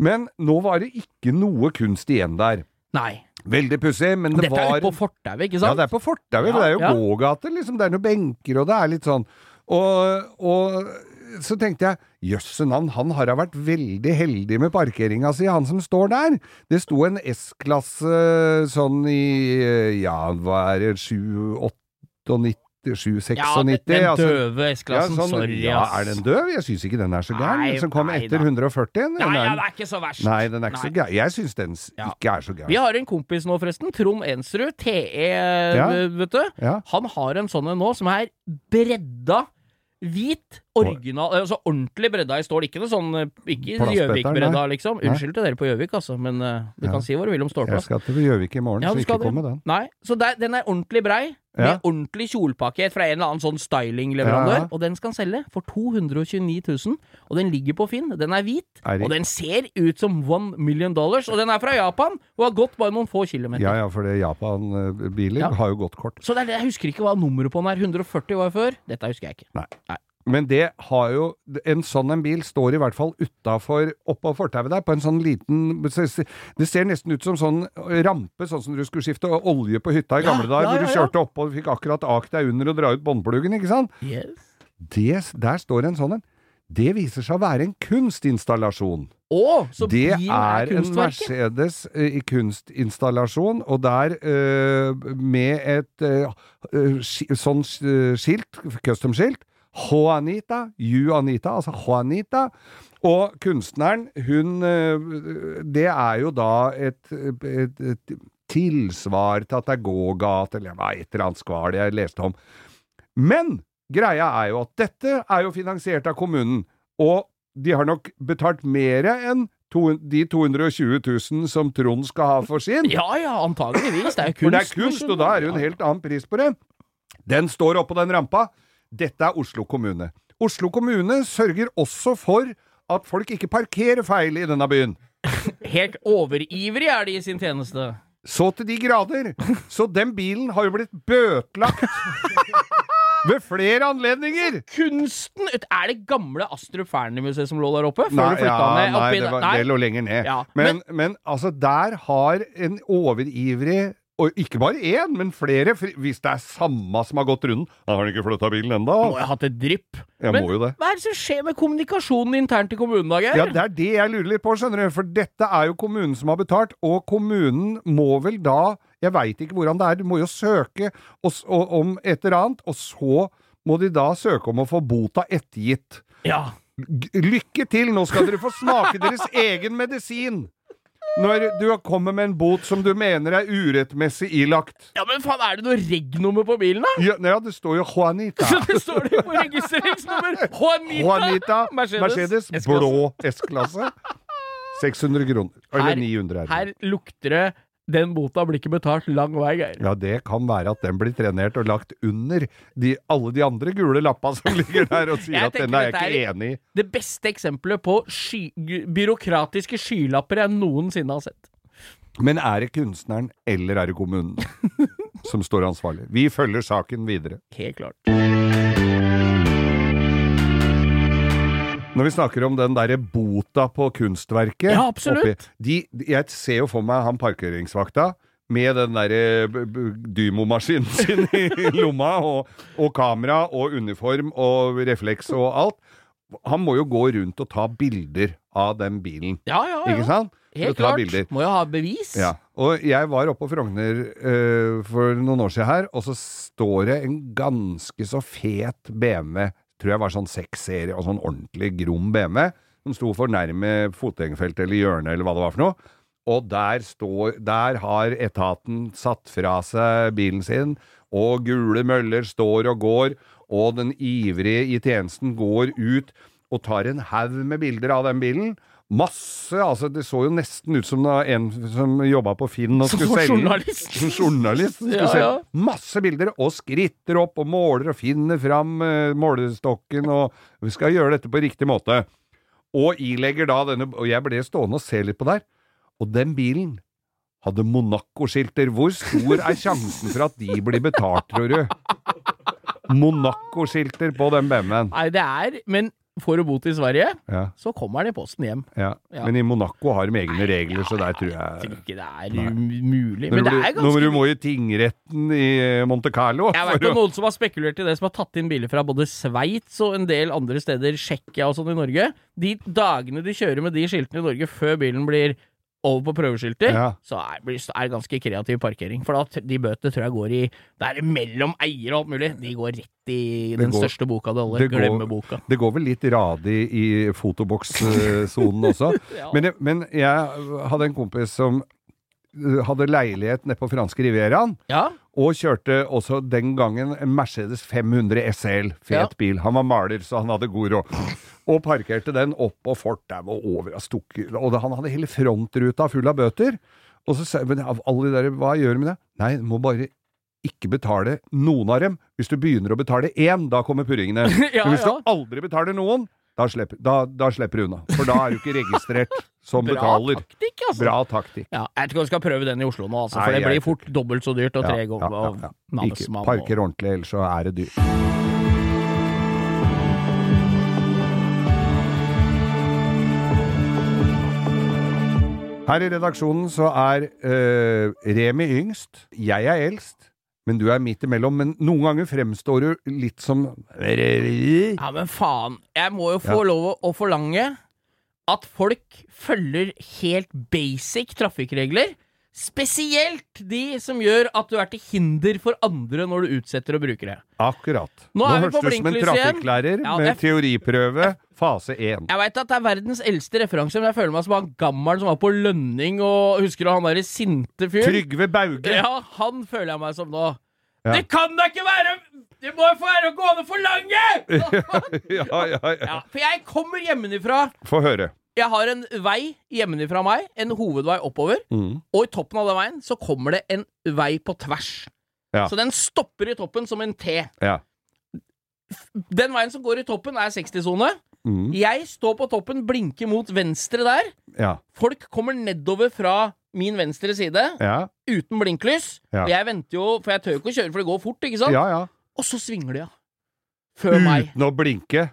Speaker 2: Men nå var det ikke noe kunst igjen der.
Speaker 3: Nei.
Speaker 2: Veldig pussig, men det
Speaker 3: Dette er
Speaker 2: var
Speaker 3: ute på fortauet, ikke sant?
Speaker 2: ja, det er på fortauet.
Speaker 3: Ja,
Speaker 2: det er jo
Speaker 3: ja.
Speaker 2: gågate, liksom. Det er noen benker, og det er litt sånn. Og, og så tenkte jeg jøsse navn, han har da vært veldig heldig med parkeringa si, han som står der. Det sto en S-klasse sånn i ja, hva er det, 798 796?
Speaker 3: Ja, den, den
Speaker 2: altså.
Speaker 3: døve S-klassen.
Speaker 2: Ja, sånn-
Speaker 3: Sorry,
Speaker 2: ja, er den døv? Jeg syns ikke den er så gæren. Den som kom
Speaker 3: nei
Speaker 2: etter
Speaker 3: da.
Speaker 2: 140?
Speaker 3: Nei,
Speaker 2: den
Speaker 3: ja, det er ikke så verst.
Speaker 2: Nei, den er ikke så gæren. Jeg syns den
Speaker 3: Ja.
Speaker 2: ikke er så
Speaker 3: Vi har en kompis nå, forresten. Trond Ensrud. TE, vet du. Han har en sånn en nå som er bredda hvit. Original, altså ordentlig bredda i stål. Ikke noe sånn eh, Ikke Gjøvik-bredda, liksom. Unnskyld til dere på Gjøvik, altså, men uh, du
Speaker 2: Ja.
Speaker 3: kan si hva du vil om
Speaker 2: Jeg skal til Gjøvik i morgen,
Speaker 3: Ja,
Speaker 2: så ikke kom med den.
Speaker 3: Nei, så der, den er ordentlig brei, med
Speaker 2: Ja.
Speaker 3: ordentlig kjolpakket fra en eller annen sånn stylingleverandør,
Speaker 2: Ja, ja.
Speaker 3: og den skal han selge for 229 000, og den ligger på Finn. Den er hvit,
Speaker 2: Er
Speaker 3: og den ser ut som one million dollars, og den er fra Japan, og har gått bare noen få kilometer.
Speaker 2: Ja ja, for det Japan-biler
Speaker 3: Ja.
Speaker 2: har jo gått kort.
Speaker 3: Så det er det, jeg husker ikke hva nummeret på den er. 140 var før. Dette husker jeg ikke.
Speaker 2: Nei.
Speaker 3: Nei.
Speaker 2: Men det har jo En sånn en bil står i hvert fall utafor oppå fortauet der, på en sånn liten Det ser nesten ut som sånn rampe, sånn som du skulle skifte olje på hytta i
Speaker 3: Ja,
Speaker 2: gamle dager,
Speaker 3: ja,
Speaker 2: hvor du
Speaker 3: ja, ja.
Speaker 2: kjørte oppå og fikk akkurat akt deg under og dra ut båndpluggen, ikke sant?
Speaker 3: Yes.
Speaker 2: Det, der står en sånn en. Det viser seg å være en kunstinstallasjon.
Speaker 3: Så
Speaker 2: Det er
Speaker 3: er
Speaker 2: en? Mercedes i i kunstinstallasjon, og der eh, med et eh, eh, ski- sånn eh, skilt, custom-skilt. Juanita, Juanita, altså Juanita. Og kunstneren, hun eh, Det er jo da et, et, et tilsvar til at det er gågate, eller et eller annet skval jeg leste om. Men greia er jo at dette er jo finansiert av kommunen, og de har nok betalt mer enn to, de 220 000 som Trond skal ha for sin.
Speaker 3: Ja ja, antageligvis. Det er kunst.
Speaker 2: For det er kunst, og da er det jo en helt annen pris på det. Den står oppå den rampa. Dette er Oslo kommune. Oslo kommune sørger også for at folk ikke parkerer feil i denne byen.
Speaker 3: Helt overivrig er de i sin tjeneste.
Speaker 2: Så til de grader. Så den bilen har jo blitt bøtelagt ved flere anledninger.
Speaker 3: Kunsten Er det gamle Astrup Fearnley-museet som lå der oppe? Før
Speaker 2: Nei,
Speaker 3: du flytta
Speaker 2: ja,
Speaker 3: ned?
Speaker 2: nei, det, var, nei. det lå lenger ned.
Speaker 3: Ja,
Speaker 2: men, men, altså, der har en overivrig og ikke bare én, men flere. Hvis det er samme som har gått runden Da har han ikke flytta bilen ennå.
Speaker 3: Må jo hatt et drypp.
Speaker 2: Jeg
Speaker 3: Men hva er det som skjer med kommunikasjonen internt i kommunen, da, Geir?
Speaker 2: Ja, det er det jeg lurer litt på, skjønner du. For dette er jo kommunen som har betalt, og kommunen må vel da Jeg veit ikke hvordan det er, du må jo søke og, og, om et eller annet, og så må de da søke om å få bota ettergitt.
Speaker 3: Ja.
Speaker 2: Lykke til! Nå skal dere få smake deres egen medisin! Når du kommer med en bot som du mener er urettmessig ilagt.
Speaker 3: ja, men faen, er det noe reg-nummer på bilen, da?
Speaker 2: Ja, ja, det står jo Juanita.
Speaker 3: Så det står det på registreringsnummer! Juanita!
Speaker 2: Juanita
Speaker 3: Mercedes.
Speaker 2: Mercedes, blå S-klasse. 600 kroner. Eller
Speaker 3: Her-
Speaker 2: 900 er det.
Speaker 3: Her lukter det Den bota blir ikke betalt lang vei, Geir.
Speaker 2: Ja, det kan være at den blir trenert og lagt under de, alle de andre gule lappa som ligger der og sier at den er jeg ikke enig i.
Speaker 3: Det beste eksempelet på sky byråkratiske skylapper jeg noensinne har sett.
Speaker 2: Men er det kunstneren eller er det kommunen som står ansvarlig? Vi følger saken videre.
Speaker 3: Helt klart.
Speaker 2: Når vi snakker om den derre bota på kunstverket
Speaker 3: Ja, absolutt.
Speaker 2: de, Jeg ser jo for meg han parkeringsvakta med den derre dymomaskinen sin i lomma, og, og kamera og uniform og refleks og alt. Han må jo gå rundt og ta bilder av den bilen,
Speaker 3: Ja, ja, ja.
Speaker 2: ikke sant?
Speaker 3: Helt klart.
Speaker 2: bilder.
Speaker 3: Må jo ha bevis.
Speaker 2: Ja, og jeg var oppe på Frogner uh, for noen år siden her, og så står det en ganske så fet BMW, tror jeg var sånn seksserie, og sånn ordentlig grom BMW, som sto for nærme fotgjengerfeltet eller hjørnet eller hva det var for noe. Og der står, der har etaten satt fra seg bilen sin, og gule møller står og går, og den ivrige i tjenesten går ut og tar en haug med bilder av den bilen. Masse, altså det så jo nesten ut som da en som jobba på Finn og
Speaker 3: Som
Speaker 2: skulle selge
Speaker 3: journalist.
Speaker 2: Som journalist. Skulle
Speaker 3: Ja,
Speaker 2: selge.
Speaker 3: ja.
Speaker 2: Masse bilder, og skritter opp og måler og finner fram uh, målestokken, og vi skal gjøre dette på riktig måte. Og ilegger da denne Og jeg ble stående og se litt på der, og den bilen hadde Monaco-skilter. Hvor stor er sjansen for at de blir betalt, tror du? Monaco-skilter på den BMW-en.
Speaker 3: Nei, det er Men får du bot i Sverige,
Speaker 2: Ja,
Speaker 3: så kommer den i posten hjem.
Speaker 2: ja.
Speaker 3: Ja.
Speaker 2: Men i Monaco har de egne regler, så der tror
Speaker 3: Jeg tror ikke det er
Speaker 2: Nei.
Speaker 3: um- mulig. Men det
Speaker 2: er
Speaker 3: er
Speaker 2: Når du
Speaker 3: ganske
Speaker 2: må i tingretten i Monte Carlo
Speaker 3: Jeg
Speaker 2: vet
Speaker 3: vet om noen som har spekulert i det, som har tatt inn biler fra både Sveits og en del andre steder, Tsjekkia og sånn i Norge. De dagene de kjører med de skiltene i Norge før bilen blir over på prøveskilter,
Speaker 2: Ja.
Speaker 3: så er, det ganske kreativ parkering. For da, de bøtene tror jeg går i Det er mellom eier og alt mulig. De går rett i den
Speaker 2: går-
Speaker 3: største boka det
Speaker 2: det
Speaker 3: holder.
Speaker 2: går-
Speaker 3: Glemmeboka.
Speaker 2: Det går vel litt radig i fotobokssonen også.
Speaker 3: Ja.
Speaker 2: Men, men jeg hadde en kompis som hadde leilighet nede på franske Rivieraen,
Speaker 3: ja.
Speaker 2: og kjørte også den gangen en Mercedes 500 SL, fet
Speaker 3: Ja.
Speaker 2: bil. Han var maler, så han hadde god råd. Og parkerte den opp fortauet fortau og over av stukket. Og han hadde hele frontruta full av bøter. Og så sa jeg, alle de der, hva gjør du med det? Nei, du må bare ikke betale noen av dem. Hvis du begynner å betale én, da kommer purringene.
Speaker 3: Ja,
Speaker 2: Men hvis du aldri betaler noen, da slipper, da, da slipper du unna. For da er du ikke registrert som
Speaker 3: Bra
Speaker 2: betaler.
Speaker 3: taktikk, altså.
Speaker 2: Bra taktikk.
Speaker 3: Ja, jeg tror ikke vi skal prøve den i Oslo nå, altså, for
Speaker 2: Nei,
Speaker 3: det blir
Speaker 2: fort
Speaker 3: fort dobbelt så dyrt og tre ganger
Speaker 2: ja, ja, ja. Ikke parker ordentlig, ellers så er det dyrt. Her i redaksjonen så er eh, Remi yngst, jeg er eldst, men du er midt imellom. Men noen ganger fremstår du litt som
Speaker 3: Ja, men faen. Jeg må jo få
Speaker 2: Ja.
Speaker 3: lov å, forlange at folk følger helt basic trafikkregler. Spesielt de som gjør at du er til hinder for andre når du utsetter og bruker det.
Speaker 2: Akkurat.
Speaker 3: Nå
Speaker 2: hørtes
Speaker 3: på
Speaker 2: du som en trafikklærer
Speaker 3: Ja,
Speaker 2: med teoriprøve fase 1.
Speaker 3: Jeg veit at det er verdens eldste referanse, men jeg føler meg som han gammel som var på lønning og Husker du han derre sinte fyren?
Speaker 2: Trygve Bauge.
Speaker 3: Ja, han føler jeg meg som nå.
Speaker 2: Ja.
Speaker 3: Det kan da ikke være Det må jo få være å gå an å forlange!
Speaker 2: ja, ja, ja.
Speaker 3: Ja, for jeg kommer hjemmefra.
Speaker 2: Få høre.
Speaker 3: Jeg har en vei hjemmefra meg, en hovedvei oppover,
Speaker 2: Mm.
Speaker 3: og i toppen av den veien så kommer det en vei på tvers.
Speaker 2: Ja.
Speaker 3: Så den stopper i toppen som en T.
Speaker 2: Ja.
Speaker 3: Den veien som går i toppen, er 60-sone.
Speaker 2: Mm.
Speaker 3: Jeg står på toppen, blinker mot venstre der.
Speaker 2: Ja.
Speaker 3: Folk kommer nedover fra min venstre side
Speaker 2: Ja.
Speaker 3: uten blinklys. Og jeg venter jo, for jeg tør ikke å kjøre, for det går fort, ikke sant?
Speaker 2: ja, ja.
Speaker 3: Og så svinger de av. Før meg.
Speaker 2: Uten å blinke.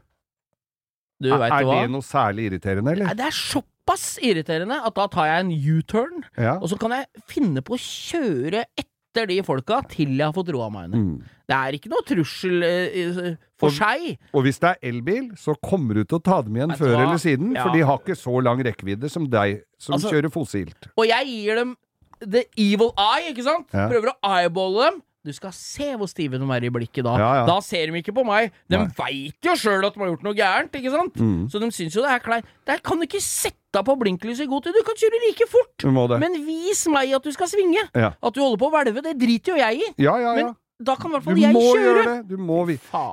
Speaker 3: Du
Speaker 2: Er,
Speaker 3: veit
Speaker 2: er
Speaker 3: hva?
Speaker 2: det noe særlig irriterende, eller?
Speaker 3: Det er såpass irriterende at da tar jeg en U-turn,
Speaker 2: Ja.
Speaker 3: og så kan jeg finne på å kjøre etter de folka til jeg har fått roa meg ned.
Speaker 2: Mm.
Speaker 3: Det er ikke noe trussel uh, for
Speaker 2: Og-
Speaker 3: seg.
Speaker 2: Og hvis det er elbil, så kommer du til å ta dem igjen før
Speaker 3: hva?
Speaker 2: eller siden,
Speaker 3: Ja.
Speaker 2: for de har ikke så lang rekkevidde som deg som
Speaker 3: Altså-
Speaker 2: kjører fossilt.
Speaker 3: Og jeg gir dem the evil eye, ikke sant?
Speaker 2: Ja.
Speaker 3: Prøver å eyeballe dem. Du skal se hvor stive de er i blikket da.
Speaker 2: Ja, ja.
Speaker 3: Da ser de ikke på meg. De veit jo sjøl at de har gjort noe gærent, ikke sant?
Speaker 2: Mm.
Speaker 3: Så de syns jo det er kleint. Der kan du ikke sette deg på blinklyset i god tid. Du kan kjøre like fort.
Speaker 2: Du må.
Speaker 3: Men vis meg at du skal svinge.
Speaker 2: Ja.
Speaker 3: At du holder på å hvelve, det driter jo jeg i.
Speaker 2: Ja, ja, ja.
Speaker 3: Men da kan i hvert fall jeg
Speaker 2: må
Speaker 3: kjøre.
Speaker 2: gjøre det. Du må.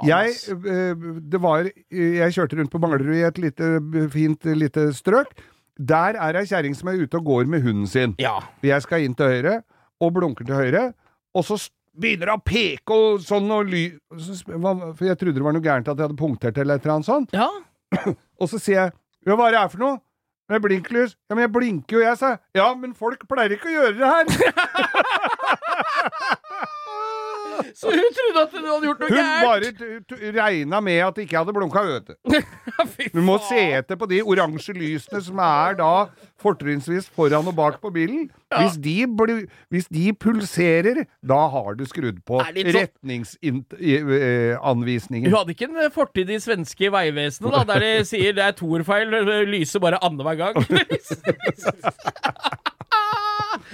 Speaker 2: Jeg, eh, det var, jeg kjørte rundt på Manglerud i et lite, fint lite strøk. Der er ei kjerring som er ute og går med hunden sin.
Speaker 3: Ja.
Speaker 2: Jeg skal inn til høyre, og blunker til høyre, og så begynner å peke og sånn og ly... For jeg trodde det var noe gærent at jeg hadde punktert eller et eller annet sånt.
Speaker 3: ja.
Speaker 2: Og så sier jeg ja, hva er det her for noe? Med blinklys? Ja, men jeg blinker jo, jeg, sa jeg. Ja, men folk pleier ikke å gjøre det her.
Speaker 3: Så hun trodde at du hadde gjort noe
Speaker 2: Hun bare regna med at ikke hadde blunka, vet du. Du må se etter på de oransje lysene som er da fortrinnsvis foran og bak på bilen. Hvis, de bli, hvis de pulserer, da har du skrudd på
Speaker 3: Er det litt sånn-
Speaker 2: retningsanvisningen.
Speaker 3: Hun hadde ikke en fortid i svenske Vegvesenet, da, der de sier det er toerfeil, det lyser bare annenhver gang.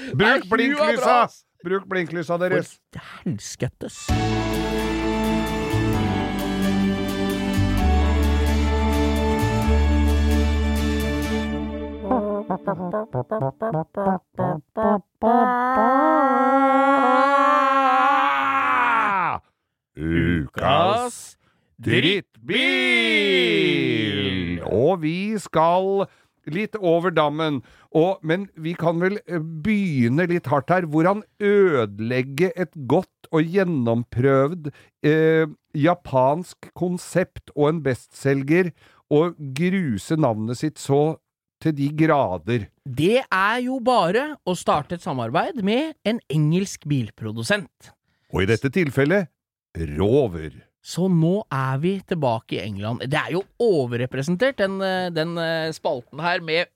Speaker 2: Bruk
Speaker 3: hun
Speaker 2: blinklysa! Bruk blinklysa deres.
Speaker 3: Helskøttes.
Speaker 2: Ukas drittbil! Og vi skal litt over dammen. Og, men vi kan vel eh, begynne litt hardt her. Hvordan ødelegge et godt og gjennomprøvd eh, japansk konsept og en bestselger, og gruse navnet sitt så til de grader.
Speaker 3: Det er jo bare å starte et samarbeid med en engelsk bilprodusent.
Speaker 2: Og i dette tilfellet Rover.
Speaker 3: Så nå er vi tilbake i England. Det er jo overrepresentert, den, eh, den eh, spalten her med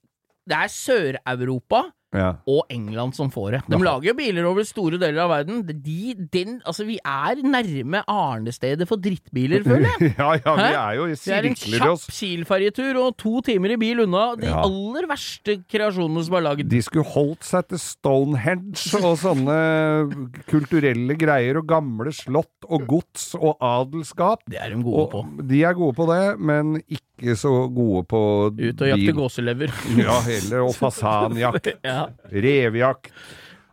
Speaker 3: Det er Sør-Europa
Speaker 2: Ja.
Speaker 3: og England som får det. De lager jo biler over store deler av verden. De, den, altså, vi er nærme arnestedet for drittbiler, føler jeg.
Speaker 2: ja, ja, vi er jo
Speaker 3: Det er en kjapp
Speaker 2: oss.
Speaker 3: Kiel-ferjetur og to timer i bil unna de
Speaker 2: Ja.
Speaker 3: aller verste kreasjonene som er lagd.
Speaker 2: De skulle holdt seg til Stonehenge og sånne kulturelle greier og gamle slott og gods og adelskap.
Speaker 3: Det er de gode på.
Speaker 2: De er gode på det, men ikke så gode på
Speaker 3: Ut og jakte gåselever.
Speaker 2: Ja, heller. Og fasanjakt,
Speaker 3: ja.
Speaker 2: Revejakt.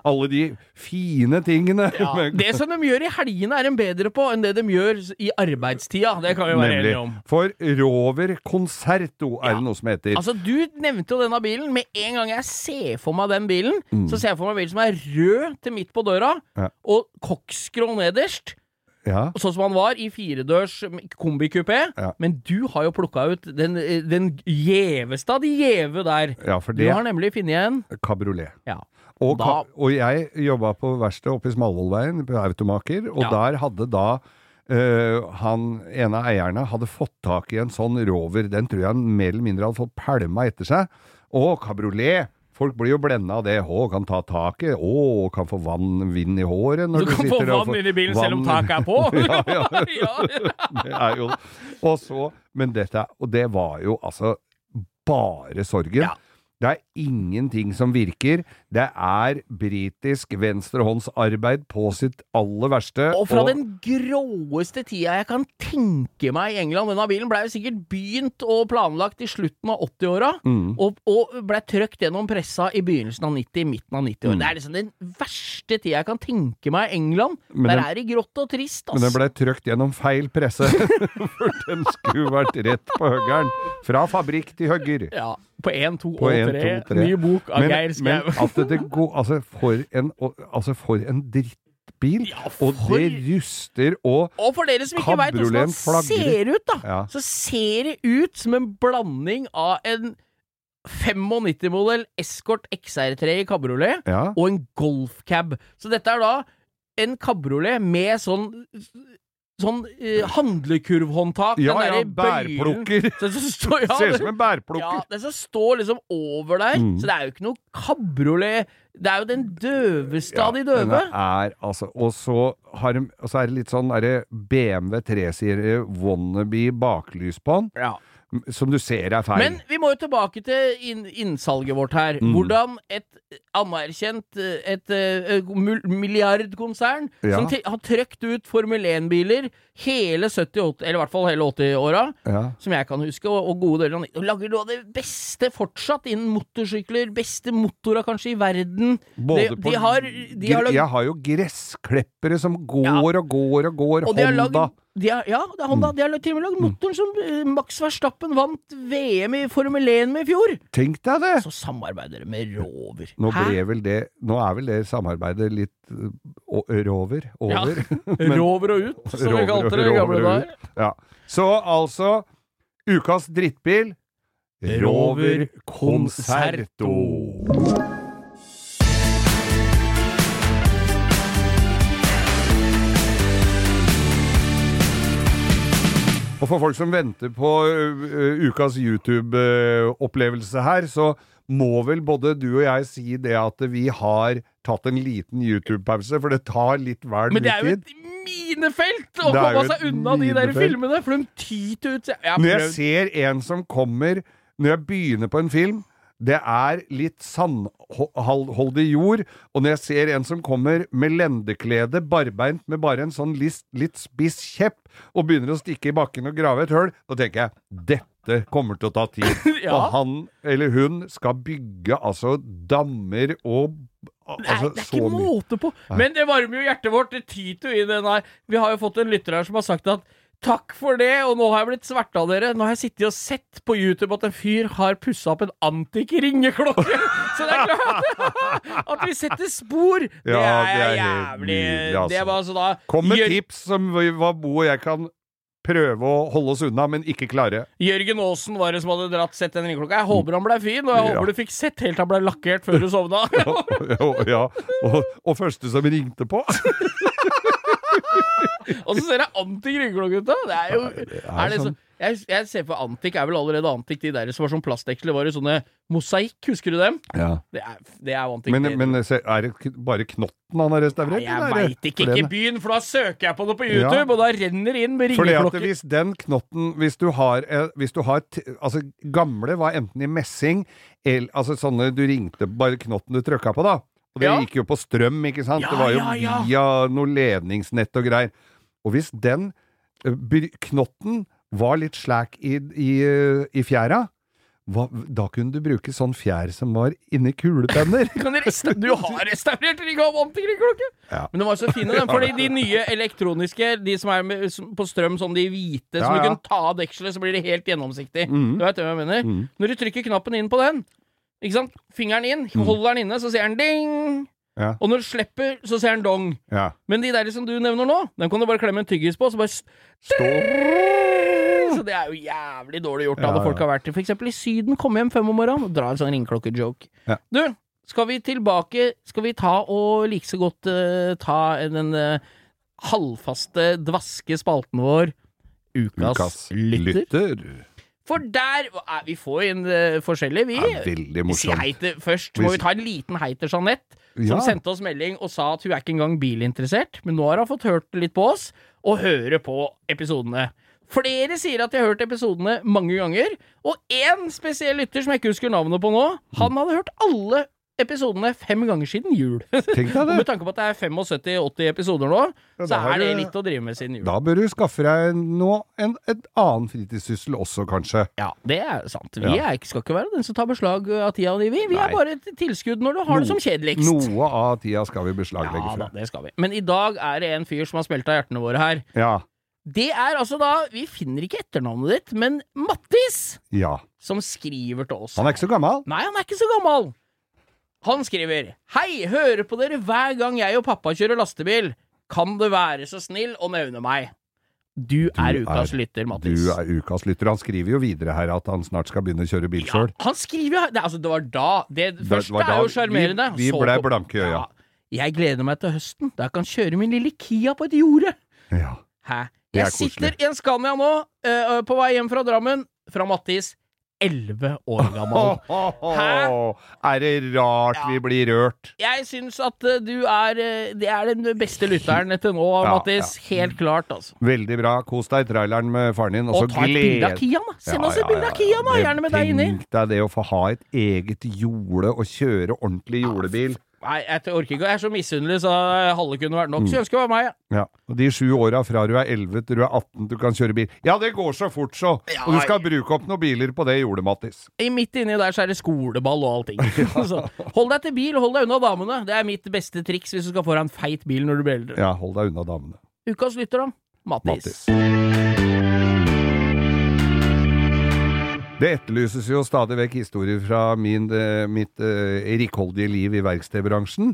Speaker 2: Alle de fine tingene.
Speaker 3: Ja, det som de gjør i helgene, er de bedre på enn det de gjør i arbeidstida. Det kan vi være enige om.
Speaker 2: For Rover Concerto er
Speaker 3: Ja.
Speaker 2: det noe som heter.
Speaker 3: Altså, Du nevnte jo denne bilen. Med en gang jeg ser for meg den bilen,
Speaker 2: Mm.
Speaker 3: så ser jeg for meg en bil som er rød til midt på døra,
Speaker 2: Ja.
Speaker 3: og kokkskrå nederst.
Speaker 2: Ja.
Speaker 3: Sånn som han var i firedørs kombikupé.
Speaker 2: Ja.
Speaker 3: Men du har jo plukka ut den, den gjeveste av de gjeve der.
Speaker 2: ja, for
Speaker 3: Du har nemlig funnet en
Speaker 2: Kabriolet.
Speaker 3: Ja.
Speaker 2: Og,
Speaker 3: Da-
Speaker 2: og jeg jobba på verkstedet oppe i Smalvollveien, på Automaker, og
Speaker 3: Ja.
Speaker 2: der hadde da Uh, han ene av eierne hadde fått tak i en sånn rover. Den tror jeg han mer eller mindre hadde fått pælma etter seg. Å, kabriolet! Folk blir jo blenda av det. Å, kan ta taket. Å, kan få vann, vind i håret når
Speaker 3: Du
Speaker 2: du,
Speaker 3: kan få vann inn i bilen selv om taket er på!
Speaker 2: ja, ja.
Speaker 3: ja.
Speaker 2: det er jo Og så Men dette Og det var jo altså bare sorgen.
Speaker 3: Ja.
Speaker 2: Det er ingenting som virker. Det er britisk venstrehåndsarbeid på sitt aller verste.
Speaker 3: Og fra den gråeste tida jeg kan tenke meg i England Denne bilen blei sikkert begynt og planlagt i slutten av 80-åra,
Speaker 2: Mm.
Speaker 3: og, og blei trøkt gjennom pressa i begynnelsen av 90, midten av 90-åra.
Speaker 2: Mm.
Speaker 3: Det er liksom den verste tida jeg kan tenke meg i England.
Speaker 2: Men
Speaker 3: Der
Speaker 2: den-
Speaker 3: er det grått og trist, ass.
Speaker 2: Men den
Speaker 3: blei
Speaker 2: ble trykt gjennom feil presse. For den skulle vært rett på høggeren. Fra fabrikk til høgger.
Speaker 3: Ja, på 1, 2
Speaker 2: På
Speaker 3: og
Speaker 2: en,
Speaker 3: 3.
Speaker 2: to, tre.
Speaker 3: Ny bok av
Speaker 2: Men,
Speaker 3: Geir
Speaker 2: men at det går Altså, for en, altså for en drittbil.
Speaker 3: Ja,
Speaker 2: Og det ruster og
Speaker 3: Og for dere som ikke veit hvordan den ser ut, da,
Speaker 2: Ja.
Speaker 3: så ser det ut som en blanding av en 95-modell Escort XR3 i kabriolet
Speaker 2: Ja.
Speaker 3: og en golfcab. Så dette er da en kabriolet med sånn Sånn eh, handlekurvhåndtak.
Speaker 2: Ja,
Speaker 3: den
Speaker 2: ja, bærplukker.
Speaker 3: Som står, ja,
Speaker 2: Ser ut som en bærplukker.
Speaker 3: ja, den som står liksom over der.
Speaker 2: Mm.
Speaker 3: Så det er jo ikke noe kabriolet. Det er jo den døveste av de døve.
Speaker 2: Er, altså, og, så har og så er det litt sånn derre BMW 3-serie wannabe baklys på den.
Speaker 3: Ja.
Speaker 2: Som du ser er feil.
Speaker 3: Men vi må jo tilbake til inn, innsalget vårt her.
Speaker 2: Mm.
Speaker 3: Hvordan et anerkjent et, et, et milliardkonsern
Speaker 2: Ja.
Speaker 3: som har trøkt ut Formel 1-biler hele 70-80, eller i hvert fall hele 80-åra,
Speaker 2: ja.
Speaker 3: som jeg kan huske, og, og gode deler av lager noe av det beste fortsatt innen motorsykler. Beste motora kanskje i verden.
Speaker 2: Både
Speaker 3: de,
Speaker 2: på
Speaker 3: de har, de har lagd
Speaker 2: Jeg har jo gressklippere som går
Speaker 3: Ja.
Speaker 2: og går og går.
Speaker 3: Og
Speaker 2: Honda.
Speaker 3: lagd de har, Ja, det er Honda. De har til og med lagd motoren som eh, Max Verstappen vant VM i Formel 1 med i fjor.
Speaker 2: Tenk deg det!
Speaker 3: Så samarbeider de med Rover.
Speaker 2: Nå ble vel det Nå er vel det samarbeidet litt uh, Over. rover?
Speaker 3: Ja.
Speaker 2: Men-
Speaker 3: Rover og ut, som vi kalte det i gamle dager.
Speaker 2: Ja. Så altså Ukas drittbil Rover Concerto. Og for folk som venter på ø, ukas YouTube-opplevelse her, så må vel både du og jeg si det at vi har tatt en liten YouTube-pause, for det tar litt vel
Speaker 3: Men det er jo et minefelt å komme seg unna de der filmene, for de tyter ut. Jeg
Speaker 2: Når jeg ser en som kommer Når jeg begynner på en film det er litt sandholdig jord, og når jeg ser en som kommer med lendeklede, barbeint med bare en sånn litt, litt spiss kjepp, og begynner å stikke i bakken og grave et høl, da tenker jeg dette kommer til å ta tid.
Speaker 3: Ja.
Speaker 2: Og han eller hun skal bygge altså dammer og
Speaker 3: Nei,
Speaker 2: altså,
Speaker 3: det er ikke måte på. Men det varmer jo hjertet vårt. Det tyter jo i den her. Vi har jo fått en lytter her som har sagt at Takk for det, og nå har jeg blitt sverta av dere. Nå har jeg sittet og sett på YouTube at en fyr har pussa opp en antikk-ringeklokke. Så det er klart at vi setter spor. Det er,
Speaker 2: det er
Speaker 3: jævlig
Speaker 2: nydelig, altså.
Speaker 3: Det var altså da
Speaker 2: Kom med
Speaker 3: Jør-
Speaker 2: tips som hva Bo og jeg kan prøve å holde oss unna, men ikke klare.
Speaker 3: Jørgen Aasen var det som hadde dratt sett den ringeklokka. Jeg håper han ble fin, og jeg
Speaker 2: Ja.
Speaker 3: håper du fikk sett helt til han ble lakkert før du sovna.
Speaker 2: ja, ja. Og, og første som ringte på.
Speaker 3: og så ser jeg Antik da. Det er jo
Speaker 2: det er
Speaker 3: er det
Speaker 2: sånn.
Speaker 3: jeg, jeg ser for Antik er vel allerede Antik, de der som var sånn plastdeksler, var i sånne mosaikk, husker du dem?
Speaker 2: Ja.
Speaker 3: Det er, det er jo Antik.
Speaker 2: Men, men er det bare knotten han har restaurert?
Speaker 3: Nei, jeg veit ikke, ikke byen, for da søker jeg på det på YouTube,
Speaker 2: Ja.
Speaker 3: og da renner det inn med
Speaker 2: Fordi at
Speaker 3: ringeklokker.
Speaker 2: hvis den knotten Hvis du har, eh, hvis du har Altså, gamle var enten i messing el, Altså sånne du ringte Bare knotten du trykka på, da. Og det
Speaker 3: Ja.
Speaker 2: gikk jo på strøm, ikke sant?
Speaker 3: Ja,
Speaker 2: det var jo
Speaker 3: ja,
Speaker 2: via noe ledningsnett og greier. Og hvis den knotten var litt slæk i, i, i fjæra, hva, da kunne du bruke sånn fjær som var inni kulepenner.
Speaker 3: Du har restaurert ring av Antik ringeklokke!
Speaker 2: Ja.
Speaker 3: Men de var så fine, den. Fordi de nye elektroniske, de som er med, på strøm, sånn de hvite,
Speaker 2: Ja,
Speaker 3: som du
Speaker 2: ja.
Speaker 3: kunne ta av dekselet, så blir det helt gjennomsiktig.
Speaker 2: Mm.
Speaker 3: Du veit hva jeg mener?
Speaker 2: Mm.
Speaker 3: Når du trykker knappen inn på den, ikke sant? Fingeren inn, holder den inne, så ser den ding!
Speaker 2: Ja.
Speaker 3: Og når du slipper, så ser den dong.
Speaker 2: Ja.
Speaker 3: Men de der som du nevner nå, den kan du bare klemme en tyggis på, så bare
Speaker 2: Stå
Speaker 3: Så det er jo jævlig dårlig gjort. Da
Speaker 2: Ja,
Speaker 3: ja. folk har vært for eksempel i Syden, komme hjem fem om morgenen og dra en sånn ringeklokke-joke.
Speaker 2: Ja.
Speaker 3: Du, skal vi tilbake Skal vi ta og like så godt uh, ta den uh, halvfaste, dvaske spalten vår Ukas,
Speaker 2: Ukas
Speaker 3: lytter?
Speaker 2: lytter.
Speaker 3: For der er Vi får inn uh, forskjellig, vi.
Speaker 2: Er veldig
Speaker 3: Vi sier
Speaker 2: morsomt.
Speaker 3: hei først. Må vi ta en liten hei til Jeanette, som
Speaker 2: Ja.
Speaker 3: sendte oss melding og sa at hun er ikke engang bilinteressert, men nå har hun fått hørt litt på oss, og høre på episodene. Flere sier at de har hørt episodene mange ganger, og én spesiell lytter som jeg ikke husker navnet på nå, han hadde hørt alle episodene fem ganger siden jul. Med tanke på at det er 75-80 episoder nå,
Speaker 2: Ja,
Speaker 3: så er det litt å drive med siden jul.
Speaker 2: Da bør du skaffe deg nå en, et annen fritidssyssel også, kanskje.
Speaker 3: Ja, det er sant. Vi
Speaker 2: Ja.
Speaker 3: er, skal ikke være den som tar beslag av tida di, vi. Vi
Speaker 2: Nei.
Speaker 3: er bare et tilskudd når du har det som kjedeligst.
Speaker 2: Noe av tida skal vi beslaglegge
Speaker 3: Ja da,
Speaker 2: fra.
Speaker 3: det skal vi. Men i dag er det en fyr som har spilt av hjertene våre her.
Speaker 2: Ja.
Speaker 3: Det er altså da Vi finner ikke etternavnet ditt, men Mattis,
Speaker 2: Ja.
Speaker 3: som skriver til oss.
Speaker 2: Han er ikke så gammel.
Speaker 3: Nei, han er ikke så gammel. Han skriver Hei, hører på dere hver gang jeg og pappa kjører lastebil. Kan du være så snill å nevne meg? Du, er ukas
Speaker 2: er-
Speaker 3: lytter, Mattis.
Speaker 2: Du er ukas lytter. Han skriver jo videre her at han snart skal begynne å kjøre bil
Speaker 3: ja, han skriver jo det, Altså, det var da Det
Speaker 2: Det
Speaker 3: første
Speaker 2: da
Speaker 3: er jo sjarmerende.
Speaker 2: vi- vi
Speaker 3: blei
Speaker 2: blanke i øya.
Speaker 3: Ja. Jeg gleder meg til høsten, da jeg kan kjøre min lille Kia på et jorde.
Speaker 2: Ja.
Speaker 3: Hæ? Jeg sitter i en Scania nå, uh, på vei hjem fra Drammen, fra Mattis. Elleve år gammel. Hæ?
Speaker 2: Er det rart vi blir rørt?
Speaker 3: Jeg syns at eh, du er eh, Det er den beste lytteren til nå,
Speaker 2: Ja,
Speaker 3: Mattis. Helt klart, altså.
Speaker 2: Veldig bra. Kos deg i traileren med faren din.
Speaker 3: Og ta et bilde av Kian, da. Send oss et bilde av Kian, da. Gjerne med deg inni.
Speaker 2: Tenk deg det å få ha et eget jorde og kjøre ordentlig jordebil.
Speaker 3: Nei, jeg orker ikke. Jeg er så misunnelig, så halve kunne vært nok. Så jeg ønsker det var meg.
Speaker 2: Ja. Og de sju åra fra du er 11 til du er 18 du kan kjøre bil. Ja, det går så fort, så!
Speaker 3: Ja,
Speaker 2: Og du skal bruke opp noen biler på det jordet, Mattis.
Speaker 3: I midt inni der så er det skoleball og allting. så hold deg til bil, hold deg unna damene. Det er mitt beste triks hvis du skal få deg en feit bil når du blir eldre.
Speaker 2: Ja, hold deg unna damene.
Speaker 3: Ukas lytter, da. Mattis.
Speaker 2: Mattis. Det etterlyses jo stadig vekk historier fra min, eh, mitt eh, rikholdige liv i verkstedbransjen.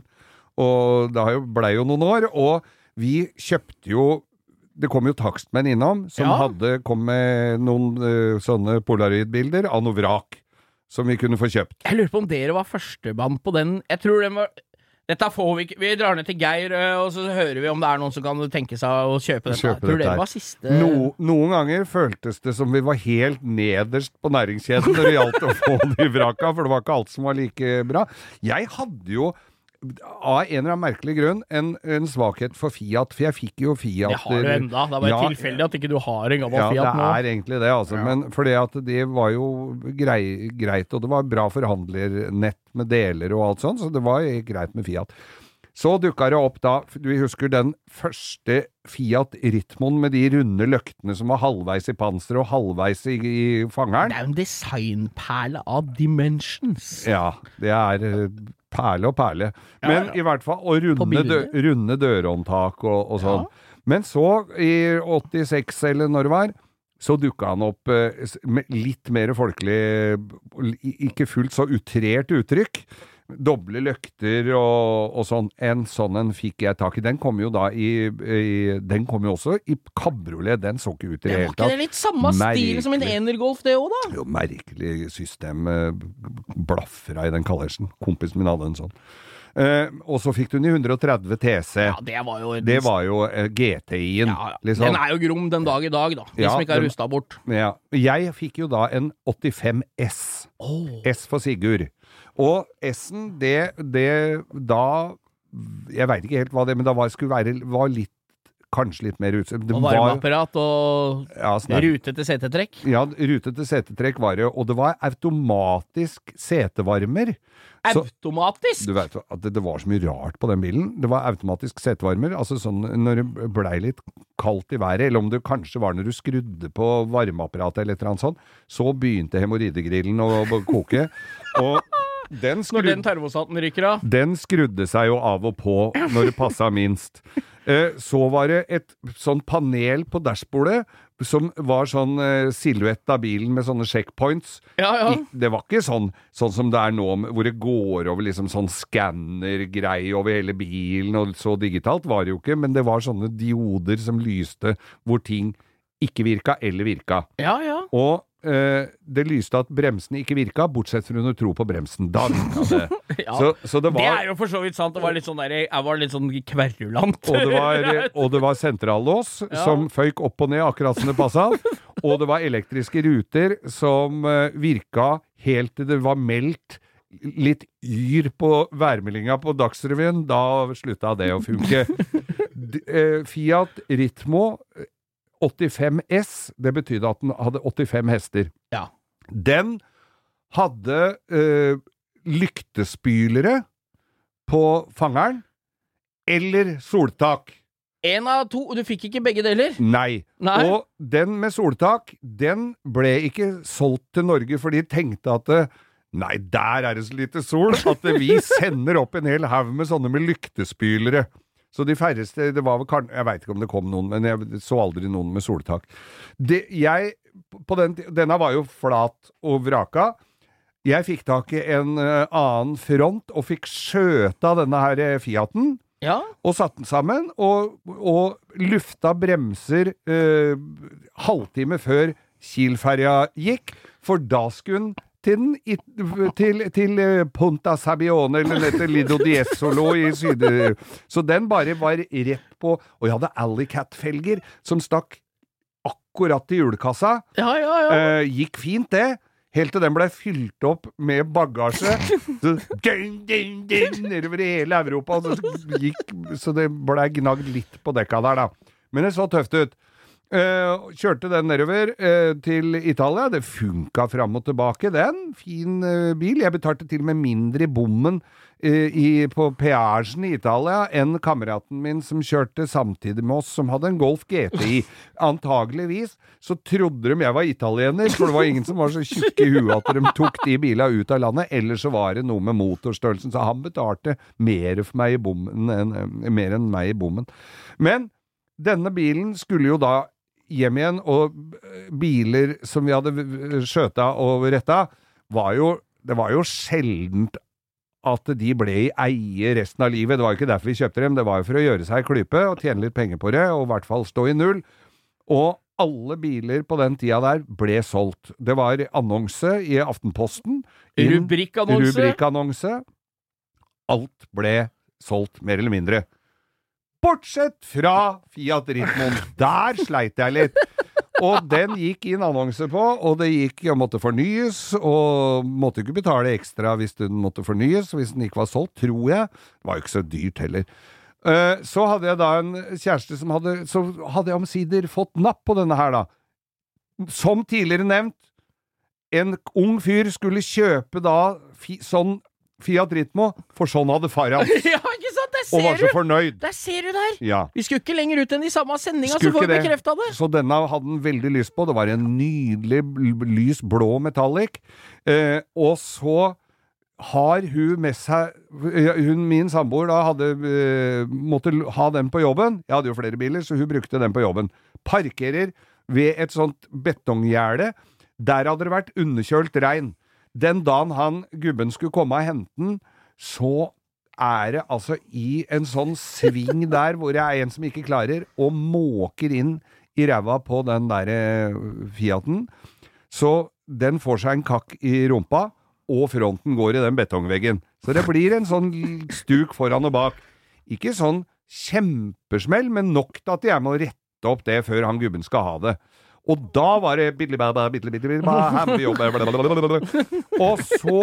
Speaker 2: Og det blei jo noen år. Og vi kjøpte jo Det kom jo takstmenn innom som
Speaker 3: Ja.
Speaker 2: hadde kom med noen eh, sånne polaroidbilder av noe vrak som vi kunne få kjøpt.
Speaker 3: Jeg lurer på om dere var førstemann på den. Jeg tror den var dette får vi ikke Vi drar ned til Geir, og så hører vi om det er noen som kan tenke seg å kjøpe dette.
Speaker 2: Kjøpe dette
Speaker 3: det var siste
Speaker 2: No, noen ganger føltes det som vi var helt nederst på næringskjeden når det gjaldt å få de vraka, for det var ikke alt som var like bra. Jeg hadde jo av en eller annen merkelig grunn en, en svakhet for Fiat, for jeg fikk jo Fiat
Speaker 3: Det har du enda. Det er bare
Speaker 2: Ja,
Speaker 3: tilfeldig at ikke du har en gammel
Speaker 2: Ja,
Speaker 3: Fiat nå.
Speaker 2: det er egentlig det, altså. Men fordi at det var jo grei, greit, og det var bra forhandlernett med deler og alt sånt, så det var greit med Fiat. Så dukka det opp da, du husker den første Fiat Ritmoen med de runde løktene som var halvveis i panseret og halvveis i, i fangeren?
Speaker 3: Det er jo en designperle av Dimensions.
Speaker 2: Ja, det er eh, perle og perle. Men
Speaker 3: ja.
Speaker 2: i hvert fall, og runde, dø, runde dørhåndtak og, og sånn. Men så, i 86 eller når det var, så dukka han opp eh, med litt mer folkelig, ikke fullt så utrert uttrykk. Doble løkter og, og sånn. En sånn en fikk jeg tak i. Den kom jo da i, i Den kom jo også i kabriolet. Den så ikke ut i det
Speaker 3: Det var
Speaker 2: hele
Speaker 3: ikke det
Speaker 2: tatt.
Speaker 3: litt samme stil som en
Speaker 2: Merkelig.
Speaker 3: Energolf, det òg, da?
Speaker 2: Jo, merkelig system. eh, Blafra i den kallersen. Kompisen min hadde en sånn. Eh, og så fikk du den i 130 TC.
Speaker 3: Ja, det var jo
Speaker 2: Det var jo eh, GTI-en,
Speaker 3: ja, ja.
Speaker 2: liksom.
Speaker 3: Den er jo grom den dag i dag, da. De
Speaker 2: Ja,
Speaker 3: som ikke har rusta bort.
Speaker 2: Ja. Jeg fikk jo da en 85 S.
Speaker 3: Oh.
Speaker 2: S for Sigurd. Og S-en, det, det da Jeg veit ikke helt hva det Men da var, skulle være var litt Kanskje litt mer utseende.
Speaker 3: Og varmeapparat og
Speaker 2: ja, sånn
Speaker 3: rutete setetrekk.
Speaker 2: ja, rutete setetrekk var det, og det var automatisk setevarmer. Så-
Speaker 3: Automatisk!
Speaker 2: Du vet at det, det var så mye rart på den bilen. Det var automatisk setevarmer. Altså sånn når det blei litt kaldt i været, eller om det kanskje var når du skrudde på varmeapparatet eller et eller annet sånt, så begynte hemoroidegrillen å å koke. Og den
Speaker 3: Når den termostaten ryker av.
Speaker 2: den skrudde seg jo av og på når det passa minst. Eh, Så var det et sånn panel på dashbordet som var sånn eh, silhuett av bilen med sånne checkpoints.
Speaker 3: Ja, ja.
Speaker 2: I- Det var ikke sånn, sånn som det er nå, hvor det går over liksom sånn skannergreie over hele bilen, og så digitalt var det jo ikke, men det var sånne dioder som lyste hvor ting ikke virka eller virka.
Speaker 3: Ja, ja.
Speaker 2: Og det lyste at bremsene ikke virka, bortsett fra under tro på bremsen. Da virka det.
Speaker 3: Ja.
Speaker 2: Så, så det
Speaker 3: Det er jo for så vidt sant. Det var litt sånn der, jeg var litt sånn kverulant.
Speaker 2: og det var, og det var sentrallås
Speaker 3: Ja.
Speaker 2: som føyk opp og ned akkurat som det passa. Og det var elektriske ruter som eh, virka helt til det var meldt litt yr på værmeldinga på Dagsrevyen. Da slutta det å funke. Eh, Fiat Ritmo eh, 85 S, det betydde at den hadde 85 hester.
Speaker 3: Ja.
Speaker 2: Den hadde øh, lyktespylere på fangeren eller soltak.
Speaker 3: En av to. Du fikk ikke begge deler?
Speaker 2: Nei.
Speaker 3: Nei.
Speaker 2: Og den med soltak, den ble ikke solgt til Norge, for de tenkte at det, Nei, der er det så lite sol at eh, vi sender opp en hel haug med sånne med lyktespylere. Så de færreste det var vel Jeg veit ikke om det kom noen, men jeg så aldri noen med soltak. Det, jeg, på den, denne var jo flat og vraka. Jeg fikk tak i en eh, annen front og fikk skjøta denne her eh, Fiaten
Speaker 3: Ja.
Speaker 2: og satt den sammen, og, og lufta bremser eh, halvtime før Kiel-ferja gikk, for da skulle den til, den, til, til eh, Punta Sabione, eller dette Lido Diezolo i syd... Så den bare var rett på Og jeg hadde Alleycat-felger som stakk akkurat til hjulkassa.
Speaker 3: Ja, ja, ja.
Speaker 2: Eh, gikk fint, det. Helt til den ble fylt opp med bagasje. Så, ding, ding, ding, nedover i hele Europa. Så, gikk, så det blei gnagd litt på dekka der, da. Men det så tøft ut. Eh, kjørte den nedover uh, til Italia. Det funka fram og tilbake, den. Fin uh, bil. Jeg betalte til og med mindre i bommen i, på peasjen i Italia enn kameraten min som kjørte samtidig med oss, som hadde en Golf GTI. Antageligvis så trodde de jeg var italiener, for det var ingen som var så tjukke i huet at de tok de bila ut av landet. Eller så var det noe med motorstørrelsen, så han betalte mer for meg i bommen enn, mer enn meg i bommen. Men denne bilen skulle jo da hjem igjen, og biler som vi hadde skjøta og retta, var jo Det var jo sjeldent at de ble i eie resten av livet. Det var jo ikke derfor vi kjøpte dem, det var jo for å gjøre seg klype og tjene litt penger på det, og i hvert fall stå i null. Og alle biler på den tida der ble solgt. Det var annonse i Aftenposten.
Speaker 3: Rubrikkannonse.
Speaker 2: Rubrikkannonse. Alt ble solgt, mer eller mindre. Bortsett fra Fiat Ritmoen. Der sleit jeg litt. Og den gikk inn annonse på, og det gikk og måtte fornyes, og måtte ikke betale ekstra hvis den måtte fornyes, hvis den ikke var solgt, tror jeg. Det var jo ikke så dyrt heller. Eh, Så hadde jeg da en kjæreste som hadde Så hadde jeg omsider fått napp på denne her, da. Som tidligere nevnt, en ung fyr skulle kjøpe da fi, sånn Fiat Ritmo, for sånn hadde far hans, og var så fornøyd.
Speaker 3: Der ser du der!
Speaker 2: Ja.
Speaker 3: Vi skulle ikke lenger ut enn i samme sendinga, så får vi bekrefta det.
Speaker 2: Så denne hadde han veldig lyst på. Det var en nydelig lys blå metallic. Eh, og så har hun med seg hun, Min samboer da hadde eh, måtte ha den på jobben. Jeg hadde jo flere biler, så hun brukte den på jobben. Parkerer ved et sånt betonggjerde. Der hadde det vært underkjølt regn. Den dagen han gubben skulle komme og hente den, så er det altså i en sånn sving der hvor det er en som ikke klarer, og måker inn i ræva på den der eh, Fiaten. Så den får seg en kakk i rumpa, og fronten går i den betongveggen. Så det blir en sånn stuk foran og bak. Ikke sånn kjempesmell, men nok til at jeg må rette opp det før han gubben skal ha det. Og da var det. Og så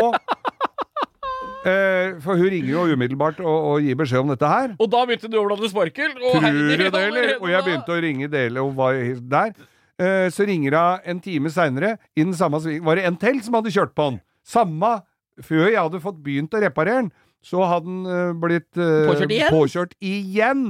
Speaker 2: eh, For hun ringer jo umiddelbart og, og gir beskjed om dette her.
Speaker 3: Og da begynte du å blande sparkel. og
Speaker 2: Tror du det, eller? Og jeg begynte å ringe Dele og var der. Eh, så ringer hun en time seinere, i den samme svingen Var det en til som hadde kjørt på den? Samme Før jeg hadde fått begynt å reparere den, så hadde den eh, blitt eh,
Speaker 3: Påkjørt igjen?
Speaker 2: påkjørt igjen.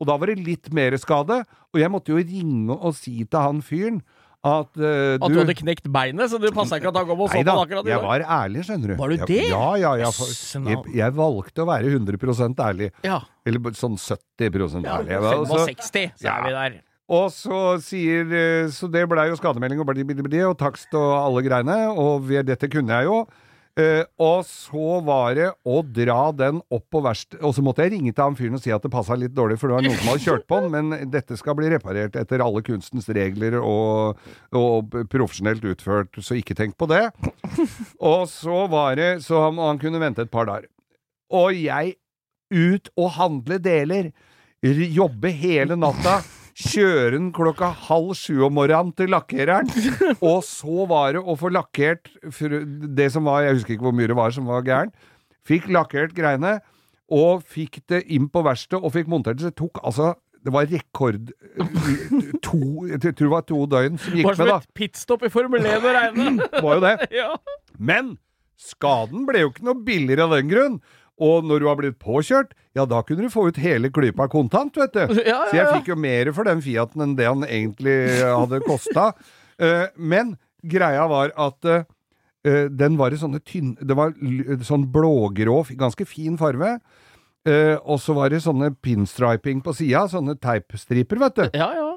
Speaker 2: Og da var det litt mer skade. Og jeg måtte jo ringe og si til han fyren at eh,
Speaker 3: At du hadde knekt beinet, så det passa ikke at han kom og så på akkurat i
Speaker 2: jeg var ærlig, skjønner du.
Speaker 3: Var du
Speaker 2: Jeg-
Speaker 3: det?
Speaker 2: Ja, ja, ja. for- Jeg, jeg valgte å være 100% ærlig.
Speaker 3: Ja.
Speaker 2: Eller sånn 70
Speaker 3: ja
Speaker 2: ærlig. Ja, så-
Speaker 3: 65, så
Speaker 2: Ja.
Speaker 3: er vi der.
Speaker 2: Og så sier eh, Så det blei jo skademelding og og takst og alle greiene, og dette kunne jeg jo. Eh, og så var det å dra den opp på verst... Og så måtte jeg ringe til han fyren og si at det passa litt dårlig, for det var noen som hadde kjørt på den, men dette skal bli reparert etter alle kunstens regler og, og profesjonelt utført, så ikke tenk på det. Og så var det Så han, han kunne vente et par dager. Og jeg ut og handle deler. Jobbe hele natta. Kjøre den klokka halv sju om morgenen til lakkereren. Og så var det å få lakkert det som var Jeg husker ikke hvor mye det var som var gærent. Fikk lakkert greiene, og fikk det inn på verkstedet, og fikk montert det. Så det tok altså Det var rekord to, Jeg tror det var to døgn som gikk
Speaker 3: som
Speaker 2: med, da.
Speaker 3: et pitstop i Formel 1 å regne.
Speaker 2: Var jo det.
Speaker 3: ja.
Speaker 2: Men skaden ble jo ikke noe billigere av den grunn. Og når du har blitt påkjørt, ja, da kunne du få ut hele klypa kontant, vet du.
Speaker 3: Ja, ja,
Speaker 2: Så jeg
Speaker 3: ja, ja.
Speaker 2: fikk jo mer for den Fiaten enn det han egentlig hadde kosta. Eh, men greia var at eh, den var i sånne tynne Det var sånn blågrå, ganske fin farve. Eh, og så var det sånne pinstriping på sida, sånne teipstriper, vet du.
Speaker 3: ja, ja.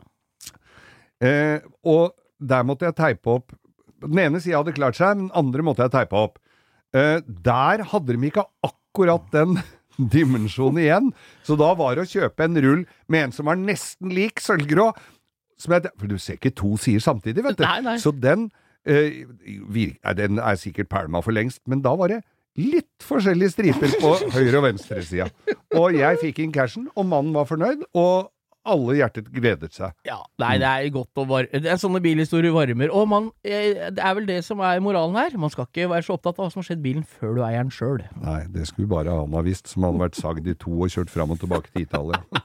Speaker 2: Eh, og der måtte jeg teipe opp Den ene sida hadde klart seg, men den andre måtte jeg teipe opp. Eh, der hadde de ikke akkurat den dimensjonen igjen, så da var det å kjøpe en rull med en som var nesten lik sølvgrå. Som jeg, for du ser ikke to sider samtidig, vet du.
Speaker 3: Nei, nei.
Speaker 2: Så den, øh, vir, den er sikkert pælma for lengst, men da var det litt forskjellige striper på høyre- og venstresida. Og jeg fikk inn cashen, og mannen var fornøyd, og alle hjertet gledet seg.
Speaker 3: Ja, nei, det er godt å varme det er Sånne bilhistorier varmer. Og man, eh, det er vel det som er moralen her. Man skal ikke være så opptatt av hva som har skjedd bilen før du eier den sjøl.
Speaker 2: Nei, det skulle bare han ha visst, som hadde vært sagd i to og kjørt fram og tilbake til Italia.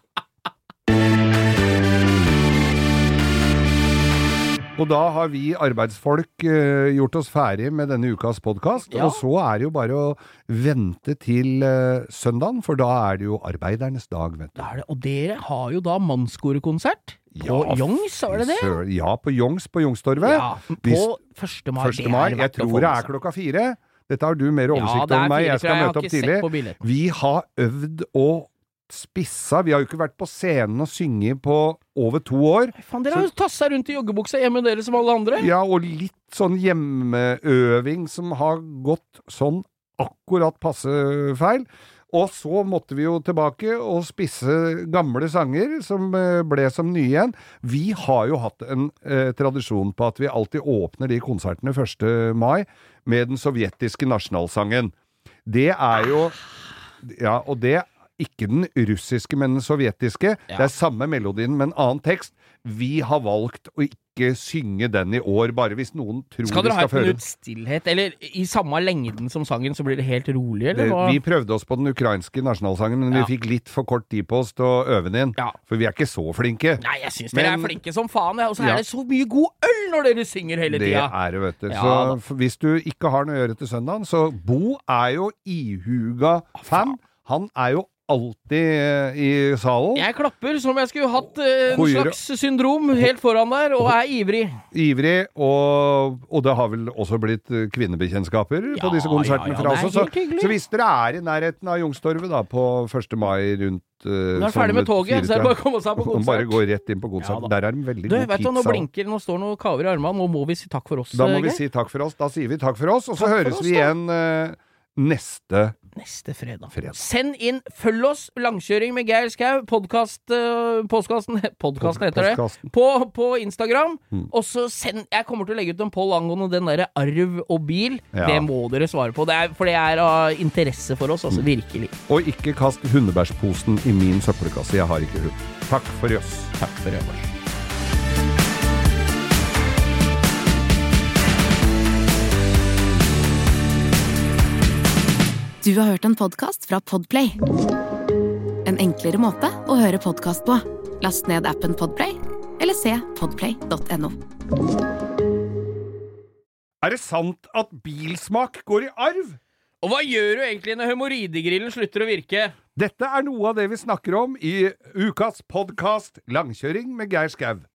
Speaker 2: Og da har vi arbeidsfolk uh, gjort oss ferdig med denne ukas podkast.
Speaker 3: Ja.
Speaker 2: Og så er det jo bare å vente til uh, søndagen, for da er det jo arbeidernes dag, vet du.
Speaker 3: Da er det, og dere har jo da mannskorekonsert på
Speaker 2: Ja,
Speaker 3: Youngs, var det det?
Speaker 2: Ja, på Youngs på Youngstorget.
Speaker 3: Ja, på 1. mai.
Speaker 2: 1. mai. Jeg tror det er klokka fire. Dette har du mer oversikt over enn meg. Jeg skal møte opp tidlig. Vi har øvd og spissa. Vi har jo ikke vært på scenen og synget på over to år.
Speaker 3: Faen, dere har jo tassa rundt i joggebuksa hjemme dere som alle andre.
Speaker 2: Ja, og litt sånn hjemmeøving som har gått sånn akkurat passe feil. Og så måtte vi jo tilbake og spisse gamle sanger som eh, ble som nye igjen. Vi har jo hatt en eh, tradisjon på at vi alltid åpner de konsertene 1. mai med den sovjetiske nasjonalsangen. Det er jo Ja, og det ikke den russiske, men den sovjetiske. Det er samme melodien, men annen tekst. Vi har valgt å ikke synge den i år, bare hvis noen tror
Speaker 3: Skal
Speaker 2: de
Speaker 3: dere ha
Speaker 2: skal
Speaker 3: et
Speaker 2: føre
Speaker 3: minutt stillhet, eller i samme lengden som sangen, så blir det helt rolig, eller
Speaker 2: det,
Speaker 3: hva?
Speaker 2: vi prøvde oss på den ukrainske nasjonalsangen, men
Speaker 3: Ja.
Speaker 2: vi fikk litt for kort tid på oss til å øve den inn.
Speaker 3: Ja.
Speaker 2: For vi er ikke så flinke.
Speaker 3: Nei, jeg syns dere er flinke som faen, og så
Speaker 2: Ja.
Speaker 3: er det så mye god øl når dere synger hele
Speaker 2: Det
Speaker 3: tida.
Speaker 2: er det, vet du.
Speaker 3: Ja,
Speaker 2: så hvis du ikke har noe å gjøre til søndagen, så Bo er jo ihuga fan. Han er jo alltid eh, i salen.
Speaker 3: Jeg klapper som jeg skulle hatt eh, en slags syndrom helt foran der, og er ivrig.
Speaker 2: Ivrig, og, og det har vel også blitt kvinnebekjentskaper
Speaker 3: ja, på
Speaker 2: disse konsertene
Speaker 3: ja, ja,
Speaker 2: fra oss. Så, så hvis dere er i nærheten av Youngstorget da, på 1. mai rundt uh,
Speaker 3: Nå er ferdig med toget, så er det bare å komme seg på konsert.
Speaker 2: Bare gå rett inn på konsert. Der er den veldig
Speaker 3: Du,
Speaker 2: god
Speaker 3: vet nå blinker Nå står noen kaver i armene. Nå må vi si takk for oss.
Speaker 2: Da må
Speaker 3: eh,
Speaker 2: vi si takk for oss. Da sier vi takk for oss, og så
Speaker 3: Takk
Speaker 2: høres
Speaker 3: oss,
Speaker 2: vi igjen eh, neste
Speaker 3: Neste fredag.
Speaker 2: fredag.
Speaker 3: Send inn, følg oss, Langkjøring med Geir Skau, podkast, uh, podkasten, heter det, på, på Instagram.
Speaker 2: Mm.
Speaker 3: Og så send Jeg kommer til å legge ut en poll angående den derre arv og bil.
Speaker 2: Ja.
Speaker 3: Det må dere svare på, det er, for det er av interesse for oss,
Speaker 2: Mm.
Speaker 3: altså virkelig.
Speaker 2: Og ikke kast hundebæsjposen i min søppelkasse. Jeg har ikke hund. Takk for oss.
Speaker 3: Takk for øvers.
Speaker 1: Du har hørt en podkast fra Podplay. En enklere måte å høre podkast på. Last ned appen Podplay, eller se podplay.no.
Speaker 2: Er det sant at bilsmak går i arv?
Speaker 3: Og hva gjør du egentlig når hemoroidegrillen slutter å virke?
Speaker 2: Dette er noe av det vi snakker om i ukas podkast Langkjøring med Geir Skau.